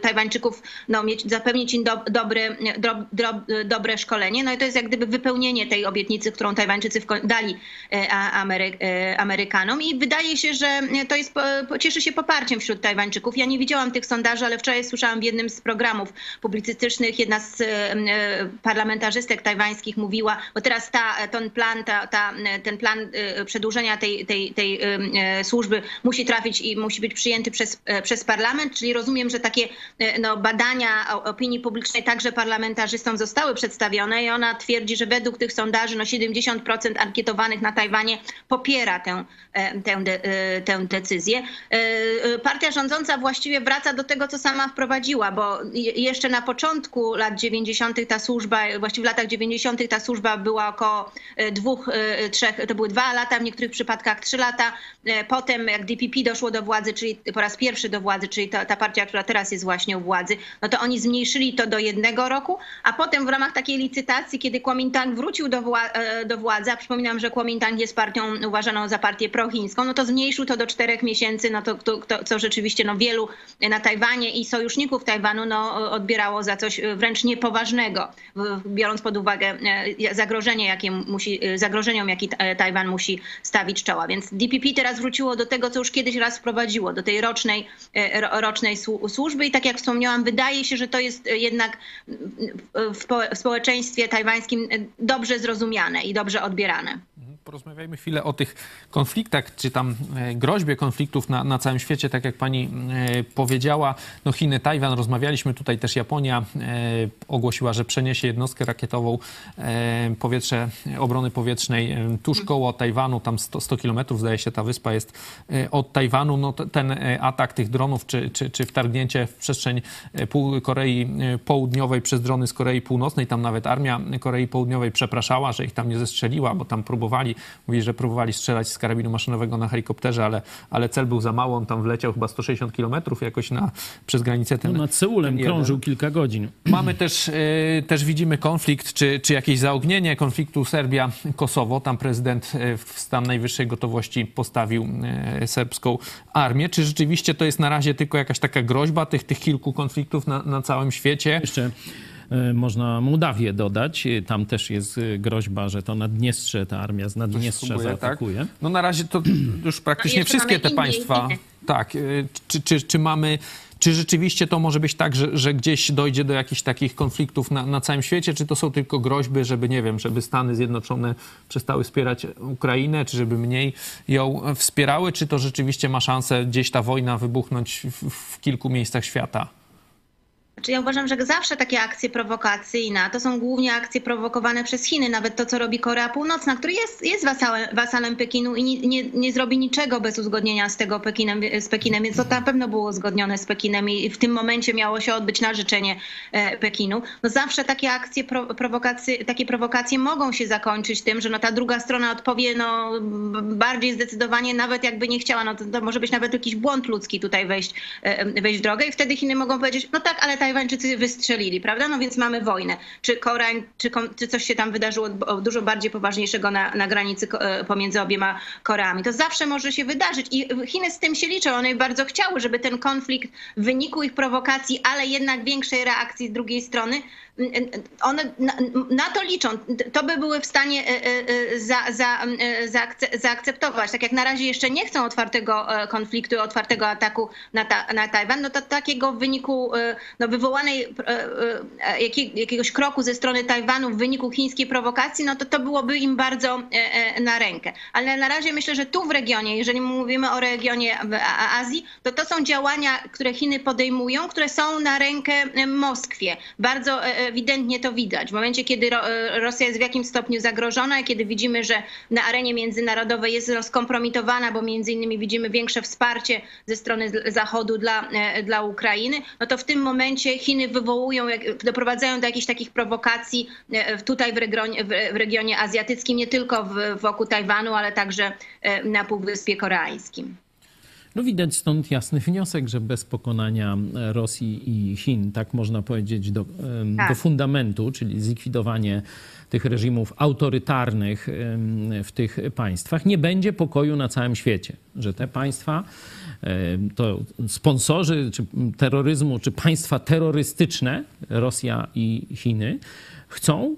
Tajwańczyków no, mieć, zapewnić im do, dobre, do, dobre szkolenie. No i to jest jak gdyby wypełnienie tej obietnicy, którą Tajwańczycy dali e, Amery, e, Amerykanom i wydaje się, że to jest, cieszy się poparciem wśród Tajwańczyków. Ja nie widziałam tych sondaży, ale wczoraj słyszałam w jednym z programów publicystycznych, jedna z e, parlamentarzystek tajwańskich mówiła, bo teraz ta, ten plan, ta, ta, ten plan przedłużenia tej, tej, tej służby musi trafić i musi być przyjęty przez, przez parlament, czyli rozumiem, że takie no, badania opinii publicznej także parlamentarzystom zostały przedstawione i ona twierdzi, że według tych sondaży no 70% ankietowanych na Tajwanie popiera tę, e, tę, e, tę decyzję. E, partia rządząca właściwie wraca do tego, co sama wprowadziła, bo jeszcze na początku lat 90. ta służba, właściwie w latach 90. ta służba była około dwóch, trzech, to były dwa lata, w niektórych przypadkach trzy lata. Potem jak DPP doszło do władzy, czyli po raz pierwszy do władzy, czyli ta, ta partia, która teraz jest właśnie u władzy, władzy, no to oni zmniejszyli to do jednego roku, a potem w ramach takiej licytacji, kiedy Kuomintang wrócił do, wła e, do władzy, a przypominam, że Kuomintang jest partią uważaną za partię prochińską, no to zmniejszył to do czterech miesięcy, no to, to, to co rzeczywiście no wielu na Tajwanie i sojuszników Tajwanu no, odbierało za coś wręcz niepoważnego, biorąc pod uwagę e, zagrożenie, jakie musi, e, zagrożeniom, jaki Tajwan musi stawić czoła. Więc DPP teraz wróciło do tego, co już kiedyś raz wprowadziło, do tej rocznej, rocznej służby i tak jak wspomniałam, wspomniałam, wydaje się, że to jest jednak w społeczeństwie tajwańskim dobrze zrozumiane i dobrze odbierane porozmawiajmy chwilę o tych konfliktach, czy tam e, groźbie konfliktów na, na całym świecie, tak jak pani e, powiedziała. No Chiny, Tajwan, rozmawialiśmy tutaj też Japonia e, ogłosiła, że przeniesie jednostkę rakietową powietrze, obrony powietrznej tuż koło Tajwanu, tam 100, 100 kilometrów zdaje się ta wyspa jest od Tajwanu. No ten atak tych dronów, czy, czy, czy wtargnięcie w przestrzeń Korei Południowej przez drony z Korei Północnej, tam nawet armia Korei Południowej przepraszała, że ich tam nie zestrzeliła, bo tam próbowali Mówi, że próbowali strzelać z karabinu maszynowego na helikopterze, ale, ale cel był za mało. On tam wleciał chyba 160 kilometrów jakoś na, przez granicę. Ten, no nad Seulem krążył kilka godzin. Mamy też, y, też widzimy konflikt, czy, czy jakieś zaognienie konfliktu Serbia-Kosowo. Tam prezydent e, w stan najwyższej gotowości postawił y, serbską armię. Czy rzeczywiście to jest na razie tylko jakaś taka groźba tych, tych kilku konfliktów na, na całym świecie? Jeszcze można Mołdawię dodać. E, tam też jest e, groźba, że to Naddniestrze, ta armia z Naddniestrza tak? zaatakuje. Tak? No na razie to już praktycznie no wszystkie te państwa. Tak. Czy, czy, czy mamy czy rzeczywiście to może być tak, że, że gdzieś dojdzie do jakichś takich konfliktów na, na, całym świecie, czy to są tylko groźby, żeby, nie wiem, żeby Stany Zjednoczone przestały wspierać Ukrainę, czy żeby mniej ją wspierały, czy to rzeczywiście ma szansę gdzieś ta wojna wybuchnąć w, w kilku miejscach świata? Znaczy ja uważam, że zawsze takie akcje prowokacyjne to są głównie akcje prowokowane przez Chiny. Nawet to, co robi Korea Północna, który jest, jest wasalem, wasalem Pekinu i nie, nie, nie zrobi niczego bez uzgodnienia z tego Pekinem, z Pekinem, więc to na pewno było uzgodnione z Pekinem i w tym momencie miało się odbyć na życzenie e, Pekinu. No zawsze takie akcje, prowokacje, takie prowokacje mogą się zakończyć tym, że no ta druga strona odpowie no, bardziej zdecydowanie, nawet jakby nie chciała. No to, to może być nawet jakiś błąd ludzki tutaj wejść, e, wejść w drogę i wtedy Chiny mogą powiedzieć, no tak, ale Tajwańczycy wystrzelili, prawda? No więc mamy wojnę. Czy Koreań, czy, czy coś się tam wydarzyło dużo bardziej poważniejszego na, na granicy e, pomiędzy obiema Koreami. To zawsze może się wydarzyć i Chiny z tym się liczą. One bardzo chciały, żeby ten konflikt w wyniku ich prowokacji, ale jednak większej reakcji z drugiej strony, one na, to liczą. To by były w stanie e, e, za, za, zaakceptować. Tak jak na razie jeszcze nie chcą otwartego konfliktu, otwartego ataku na, ta, na Tajwan, no to takiego w wyniku no, wywołanej jakiegoś kroku ze strony Tajwanu w wyniku chińskiej prowokacji, no to to byłoby im bardzo na rękę. Ale na razie myślę, że tu w regionie, jeżeli mówimy o regionie Azji, to to są działania, które Chiny podejmują, które są na rękę Moskwie. Bardzo ewidentnie to widać. W momencie, kiedy Rosja jest w jakimś stopniu zagrożona, kiedy widzimy, że na arenie międzynarodowej jest rozkompromitowana, bo między innymi widzimy większe wsparcie ze strony Zachodu dla, e, dla Ukrainy, no to w tym momencie Chiny wywołują, doprowadzają do jakichś takich prowokacji e, tutaj w regionie, w regionie azjatyckim, nie tylko wokół Tajwanu, ale także e, na Półwyspie Koreańskim. No widać stąd jasny wniosek, że bez pokonania Rosji i Chin, tak można powiedzieć, do, tak. do fundamentu, czyli zlikwidowanie tych reżimów autorytarnych w tych państwach, nie będzie pokoju na całym świecie. Że te państwa, to sponsorzy czy terroryzmu, czy państwa terrorystyczne, Rosja i Chiny, chcą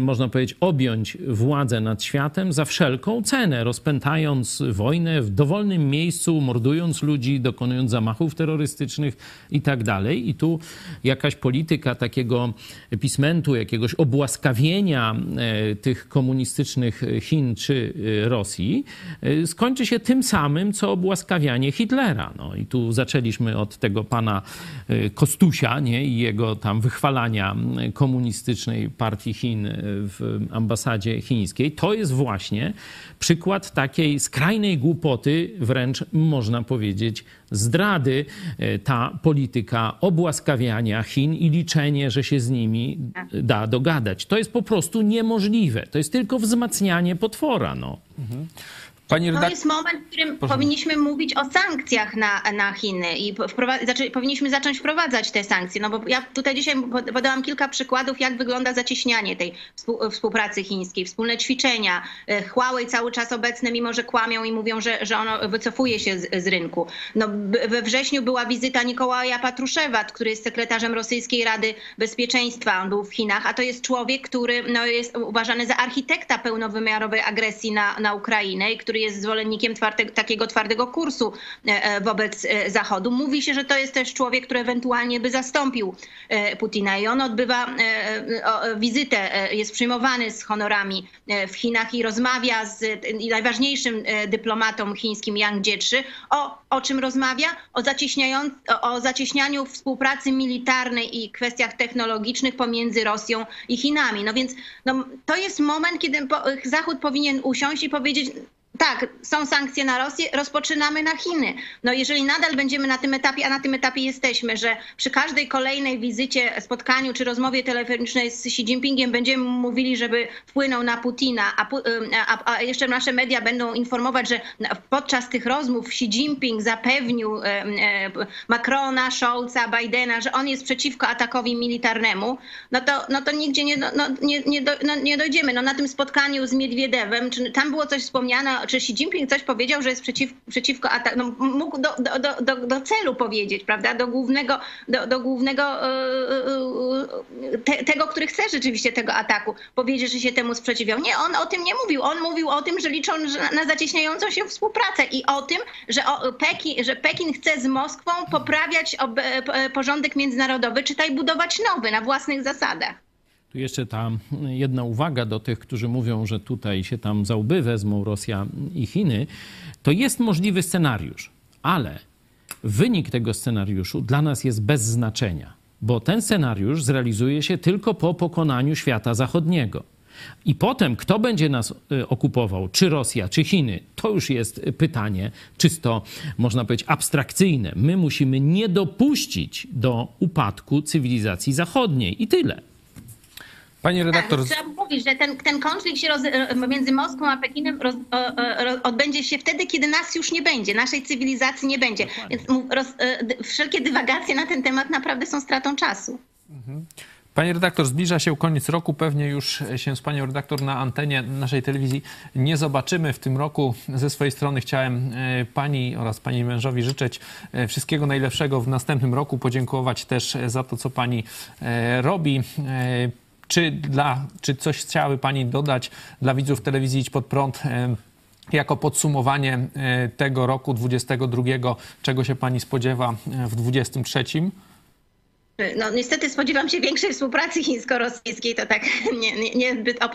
można powiedzieć, objąć władzę nad światem za wszelką cenę, rozpętając wojnę w dowolnym miejscu, mordując ludzi, dokonując zamachów terrorystycznych i tak. I tu jakaś polityka takiego pismentu, jakiegoś obłaskawienia e, tych komunistycznych Chin czy e, Rosji e, skończy się tym samym, co obłaskawianie Hitlera. No i tu zaczęliśmy od tego pana Kostusia nie? i jego tam wychwalania komunistycznej partii Chin Chin w ambasadzie chińskiej, to jest właśnie przykład takiej skrajnej głupoty, wręcz można powiedzieć zdrady, e, ta polityka obłaskawiania Chin i liczenie, że się z nimi da dogadać. To jest po prostu niemożliwe. To jest tylko wzmacnianie potwora. No. Mhm. Pani. To jest moment, w którym Proszę. powinniśmy mówić o sankcjach na, na Chiny i znaczy, powinniśmy zacząć wprowadzać te sankcje. No bo ja tutaj dzisiaj podałam kilka przykładów, jak wygląda zacieśnianie tej współpracy chińskiej, wspólne ćwiczenia. E, Huawei cały czas obecne, mimo że kłamią i mówią, że, że ono wycofuje się z, z rynku. No, we wrześniu była wizyta Nikołaja Patruszewa, który jest sekretarzem Rosyjskiej Rady Bezpieczeństwa. On był w Chinach, a to jest człowiek, który no, jest uważany za architekta pełnowymiarowej agresji na, na Ukrainę i który jest zwolennikiem takiego twardego kursu e, e, wobec e, Zachodu. Mówi się, że to jest też człowiek, który ewentualnie by zastąpił Putina i on odbywa wizytę, jest przyjmowany z honorami w Chinach i rozmawia z najważniejszym dyplomatą chińskim Yang Jiechi. O, o czym rozmawia? O, o zacieśnianiu współpracy militarnej i kwestiach technologicznych pomiędzy Rosją i Chinami. No więc no, to jest moment, kiedy Zachód powinien usiąść i powiedzieć, tak, są sankcje na Rosję, rozpoczynamy na Chiny. No jeżeli nadal będziemy na tym etapie, a na tym etapie jesteśmy, że przy każdej kolejnej wizycie, spotkaniu czy rozmowie telefonicznej z Xi Jinpingiem będziemy mówili, żeby wpłynął na Putina, a, a, a jeszcze nasze media będą informować, że podczas tych rozmów Xi Jinping zapewnił Macrona, Scholza, Bidena, że on jest przeciwko atakowi militarnemu, no to, no to nigdzie nie, no, nie, nie, do, no, nie dojdziemy. No na tym spotkaniu z Miedwiedewem, czy tam było coś wspomniane czy Xi Jinping coś powiedział, że jest przeciw, przeciwko atakowi, no, mógł do, do, do, do, celu powiedzieć, prawda, do głównego, do, do głównego e, e, te, tego, który chce rzeczywiście tego ataku, powiedzieć, że się temu sprzeciwiał. Nie, on o tym nie mówił. On mówił o tym, że liczą na zacieśniającą się współpracę i o tym, że, Pekin, że Pekin chce z Moskwą poprawiać e, porządek międzynarodowy, czytaj budować nowy na własnych zasadach. Tu jeszcze ta jedna uwaga do tych, którzy mówią, że tutaj się tam za łby wezmą Rosja i Chiny. To jest możliwy scenariusz, ale wynik tego scenariuszu dla nas jest bez znaczenia. bo ten scenariusz zrealizuje się tylko po pokonaniu świata zachodniego. I potem, kto będzie nas y, okupował, czy Rosja, czy Chiny, to już jest pytanie czysto, można powiedzieć, abstrakcyjne. My musimy nie dopuścić do upadku cywilizacji zachodniej i tyle. Pani redaktor. Tak, trzeba mówić, że ten, ten konflikt się roz, między Moskwą a Pekinem roz, o, odbędzie się wtedy, kiedy nas już nie będzie, naszej cywilizacji nie będzie. Więc roz, wszelkie dywagacje na ten temat naprawdę są stratą czasu. Mhm. Pani redaktor, zbliża się koniec roku. Pewnie już się z panią redaktor na antenie naszej telewizji nie zobaczymy w tym roku. Ze swojej strony chciałem e, pani oraz pani mężowi życzyć e, wszystkiego najlepszego w następnym roku. Podziękować też za to, co pani e, robi. Czy, dla, czy coś chciałaby pani dodać dla widzów telewizji Idź Pod Prąd? jako podsumowanie tego roku 22, czego się pani spodziewa w 23? No niestety spodziewam się większej współpracy chińsko-rosyjskiej, to tak niezbyt nie,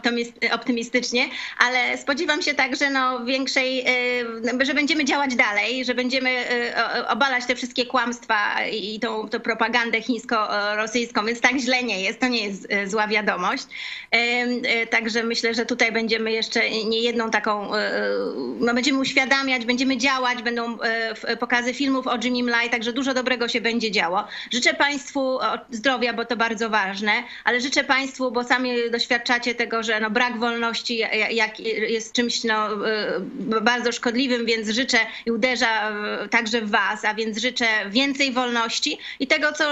nie optymistycznie, ale spodziewam się także no, większej, y, że będziemy działać dalej, że będziemy y, obalać te wszystkie kłamstwa i tą, tą propagandę chińsko-rosyjską, więc tak źle nie jest, to nie jest y, zła wiadomość. Także myślę, że tutaj będziemy jeszcze nie jedną taką, no, będziemy uświadamiać, będziemy działać, będą pokazy filmów o Jimmy Lai, także dużo dobrego się będzie działo. Życzę Państwu zdrowia, bo to bardzo ważne, ale życzę Państwu, bo sami doświadczacie tego, że no brak wolności jak jest czymś no, y, bardzo szkodliwym, więc życzę i uderza także w Was, a więc życzę więcej wolności i tego, co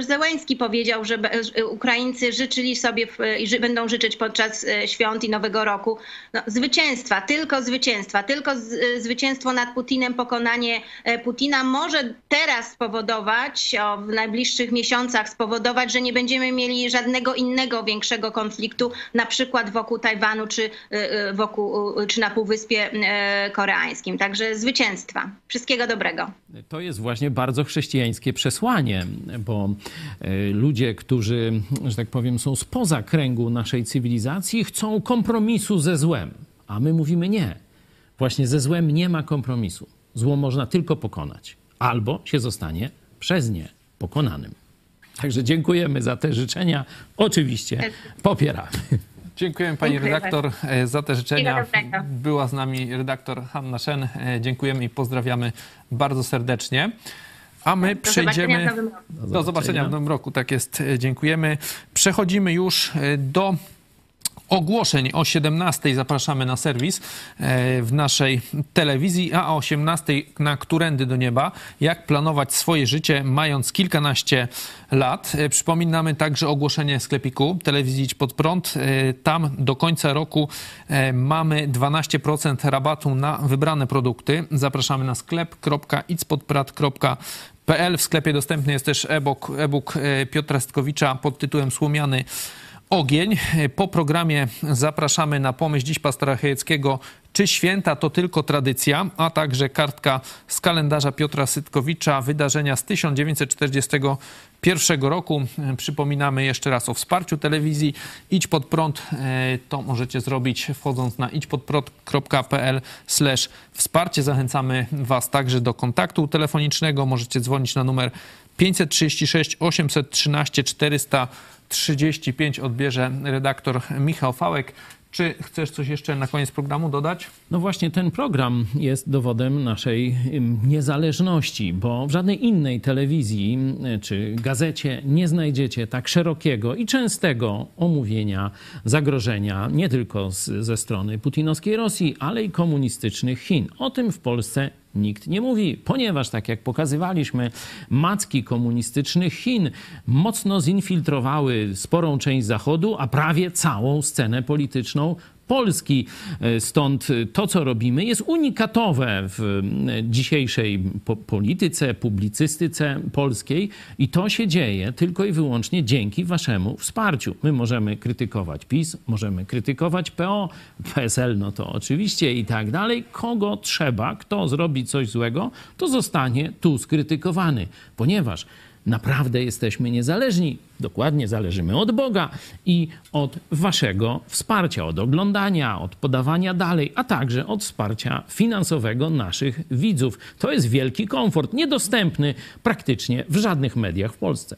Zełęński powiedział, że Ukraińcy życzyli sobie i będą życzyć podczas y, świąt i Nowego Roku no, zwycięstwa, tylko zwycięstwa, tylko zwycięstwo nad Putinem, pokonanie e, Putina może teraz spowodować o, w najbliższych miesiącach miesiącach spowodować, że nie będziemy mieli żadnego innego większego konfliktu, na przykład wokół Tajwanu czy, y, y, wokół, y, czy na Półwyspie Koreańskim. Także zwycięstwa. Wszystkiego dobrego. To jest właśnie bardzo chrześcijańskie przesłanie, bo ludzie, którzy, że tak powiem, są spoza kręgu naszej cywilizacji, chcą kompromisu ze złem, a my mówimy nie. Właśnie ze złem nie ma kompromisu. Zło można tylko pokonać, albo się zostanie przez nie pokonanym. Także dziękujemy za te życzenia. Oczywiście popieramy. Dziękujemy pani Dziękuję redaktor e, za te życzenia. Była z nami redaktor Hanna Szen. E, dziękujemy i pozdrawiamy bardzo serdecznie. A my do przejdziemy. Zobaczenia do zobaczenia w nowym roku. Tak jest. E, dziękujemy. Przechodzimy już do ogłoszeń o 17 zapraszamy na serwis e, w naszej telewizji, a o 18 na Którędy do Nieba, jak planować swoje życie mając kilkanaście lat. E, przypominamy także ogłoszenie sklepiku telewizji Idź Pod Prąd. E, tam do końca roku mamy 12% rabatu na wybrane produkty. Zapraszamy na sklep.idzpodprat.pl. W sklepie dostępny jest też e-book, e-book Piotra Stkowicza pod tytułem Słomiany ogień. Po programie zapraszamy na pomyśl dziś pastora Chojeckiego, czy święta to tylko tradycja, a także kartka z kalendarza Piotra Sytkowicza, wydarzenia z 1941 roku. Przypominamy jeszcze raz o wsparciu telewizji. Idź pod prąd, e, to możecie zrobić wchodząc na idźpodprąd.pl wsparcie. Zachęcamy Was także do kontaktu telefonicznego. Możecie dzwonić na numer 536 813 400 35 odbierze redaktor Michał Fałek. Czy chcesz coś jeszcze na koniec programu dodać? No właśnie, ten program jest dowodem naszej niezależności, bo w żadnej innej telewizji czy gazecie nie znajdziecie tak szerokiego i częstego omówienia zagrożenia nie tylko z, ze strony putinowskiej Rosji, ale i komunistycznych Chin. O tym w Polsce Nikt nie mówi, ponieważ, tak jak pokazywaliśmy, macki komunistycznych Chin mocno zinfiltrowały sporą część Zachodu, a prawie całą scenę polityczną Polski. E, stąd to, co robimy, jest unikatowe w dzisiejszej po polityce, publicystyce polskiej i to się dzieje tylko i wyłącznie dzięki waszemu wsparciu. My możemy krytykować PiS, możemy krytykować PO, PSL, no to oczywiście i tak dalej. Kogo trzeba, kto zrobi coś złego, to zostanie tu skrytykowany, ponieważ naprawdę jesteśmy niezależni. Dokładnie zależymy od Boga i od Waszego wsparcia, od oglądania, od podawania dalej, a także od wsparcia finansowego naszych widzów. To jest wielki komfort, niedostępny praktycznie w żadnych mediach w Polsce.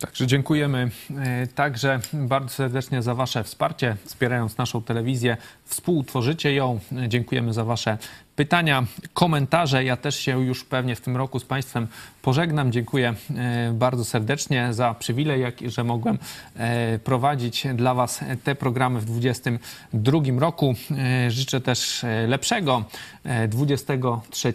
Także dziękujemy e, także bardzo serdecznie za Wasze wsparcie, wspierając naszą telewizję. Współtworzycie ją. Dziękujemy za Wasze pytania, komentarze. Ja też się już pewnie w tym roku z Państwem pożegnam. Dziękuję e, bardzo serdecznie za przywilej, że mogłem prowadzić dla Was te programy w 2022 roku. Życzę też lepszego 23.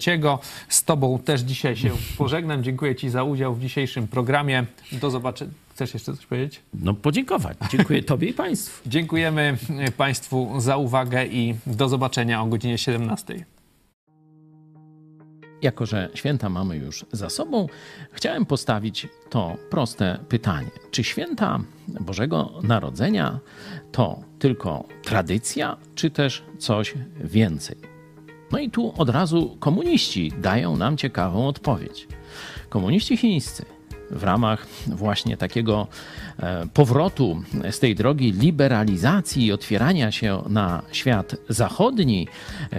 Z Tobą też dzisiaj się pożegnam. Dziękuję Ci za udział w dzisiejszym programie. Do zobaczenia. Chcesz jeszcze coś powiedzieć? No podziękować. Dziękuję Tobie i Państwu. Dziękujemy Państwu za uwagę i do zobaczenia o godzinie 17. Jako, że święta mamy już za sobą, chciałem postawić to proste pytanie. Czy święta Bożego Narodzenia to tylko tradycja, czy też coś więcej? No i tu od razu komuniści dają nam ciekawą odpowiedź. Komuniści chińscy w ramach właśnie takiego e, powrotu z tej drogi liberalizacji i otwierania się na świat zachodni, e,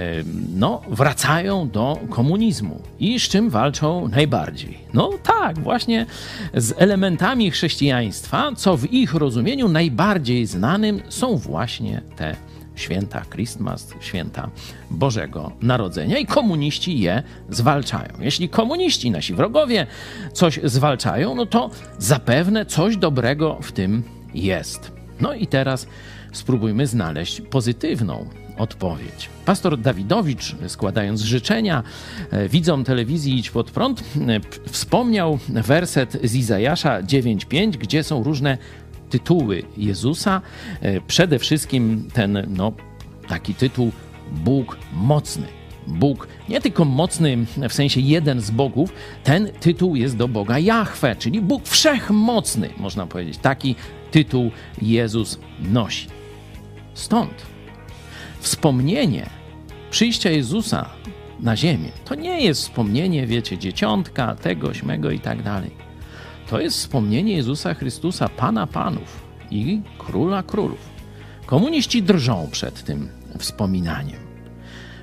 no, wracają do komunizmu. I z czym walczą najbardziej? No tak, właśnie z elementami chrześcijaństwa, co w ich rozumieniu najbardziej znanym są właśnie te święta Christmas, święta Bożego Narodzenia i komuniści je zwalczają. Jeśli komuniści, nasi wrogowie, coś zwalczają, no to zapewne coś dobrego w tym jest. No i teraz spróbujmy znaleźć pozytywną odpowiedź. Pastor Dawidowicz, składając życzenia e, widzom telewizji Idź Pod Prąd, e, wspomniał werset z Izajasza 9.5, gdzie są różne tytuły Jezusa. E, przede wszystkim ten, no, taki tytuł Bóg mocny. Bóg nie tylko mocny w sensie jeden z bogów, ten tytuł jest do Boga Jahwe, czyli Bóg wszechmocny, można powiedzieć. Taki tytuł Jezus nosi. Stąd wspomnienie przyjścia Jezusa na ziemię to nie jest wspomnienie, wiecie, dzieciątka, tego, śmego i tak dalej to jest wspomnienie Jezusa Chrystusa, Pana Panów i Króla Królów. Komuniści drżą przed tym wspominaniem.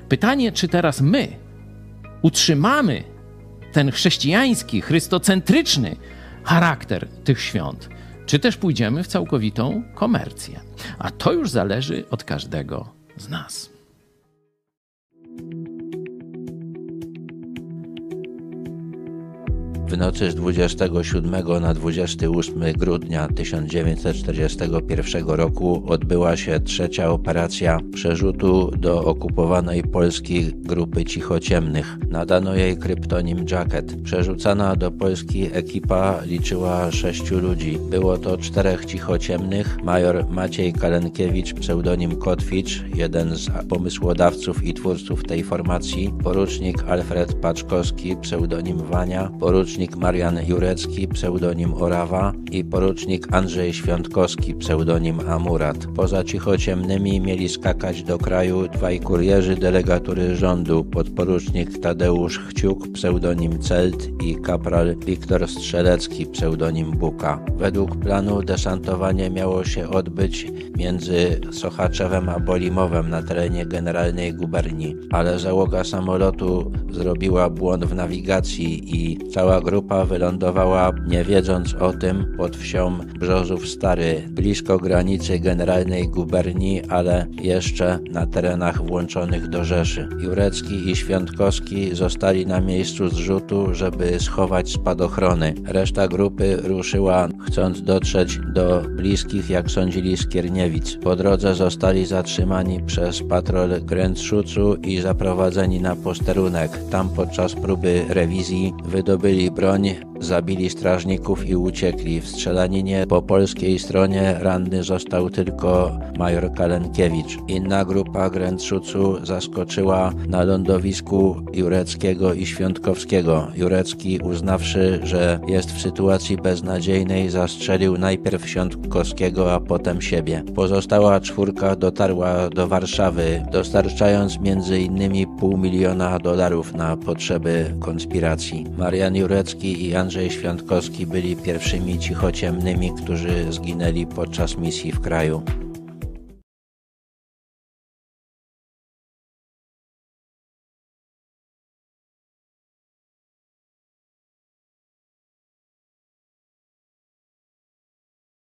Pytanie, czy teraz my utrzymamy ten chrześcijański, chrystocentryczny charakter tych świąt, czy też pójdziemy w całkowitą komercję. A to już zależy od każdego z nas. W nocy z 27 na 28 grudnia 1941 roku odbyła się trzecia operacja przerzutu do okupowanej Polski grupy cichociemnych. Nadano jej kryptonim Jacket. Przerzucana do Polski ekipa liczyła sześciu ludzi. Było to czterech cichociemnych, major Maciej Kalenkiewicz, pseudonim Kotwicz, jeden z pomysłodawców i twórców tej formacji, porucznik Alfred Paczkowski, pseudonim Wania, porucznik porucznik Marian Jurecki, pseudonim Orawa i porucznik Andrzej Świątkowski, pseudonim Amurat. Poza cichociemnymi mieli skakać do kraju dwaj kurierzy delegatury rządu, podporucznik Tadeusz Chciuk, pseudonim Celt i kapral Wiktor Strzelecki, pseudonim Buka. Według planu desantowanie miało się odbyć między Sochaczewem a Bolimowem na terenie generalnej guberni, ale załoga samolotu zrobiła błąd w nawigacji i cała grupa wylądowała, nie wiedząc o tym, pod wsią Brzozów Stary, blisko granicy generalnej guberni, ale jeszcze na terenach włączonych do Rzeszy. Jurecki i Świątkowski zostali na miejscu zrzutu, żeby schować spadochrony. Reszta grupy ruszyła, chcąc dotrzeć do bliskich, jak sądzili, Skierniewic. Po drodze zostali zatrzymani przez patrol Grętszucu i zaprowadzeni na posterunek. Tam podczas próby rewizji wydobyli broń, zabili strażników i uciekli. W strzelaninie po polskiej stronie ranny został tylko major Kalenkiewicz. Inna grupa Grętszucu zaskoczyła na lądowisku Jureckiego i Świątkowskiego. Jurecki uznawszy, że jest w sytuacji beznadziejnej, zastrzelił najpierw Świątkowskiego, a potem siebie. Pozostała czwórka dotarła do Warszawy, dostarczając między innymi pół miliona dolarów na potrzeby konspiracji. Marian Jurecki i Andrzej Świątkowski byli pierwszymi cichociemnymi, którzy zginęli podczas misji w kraju.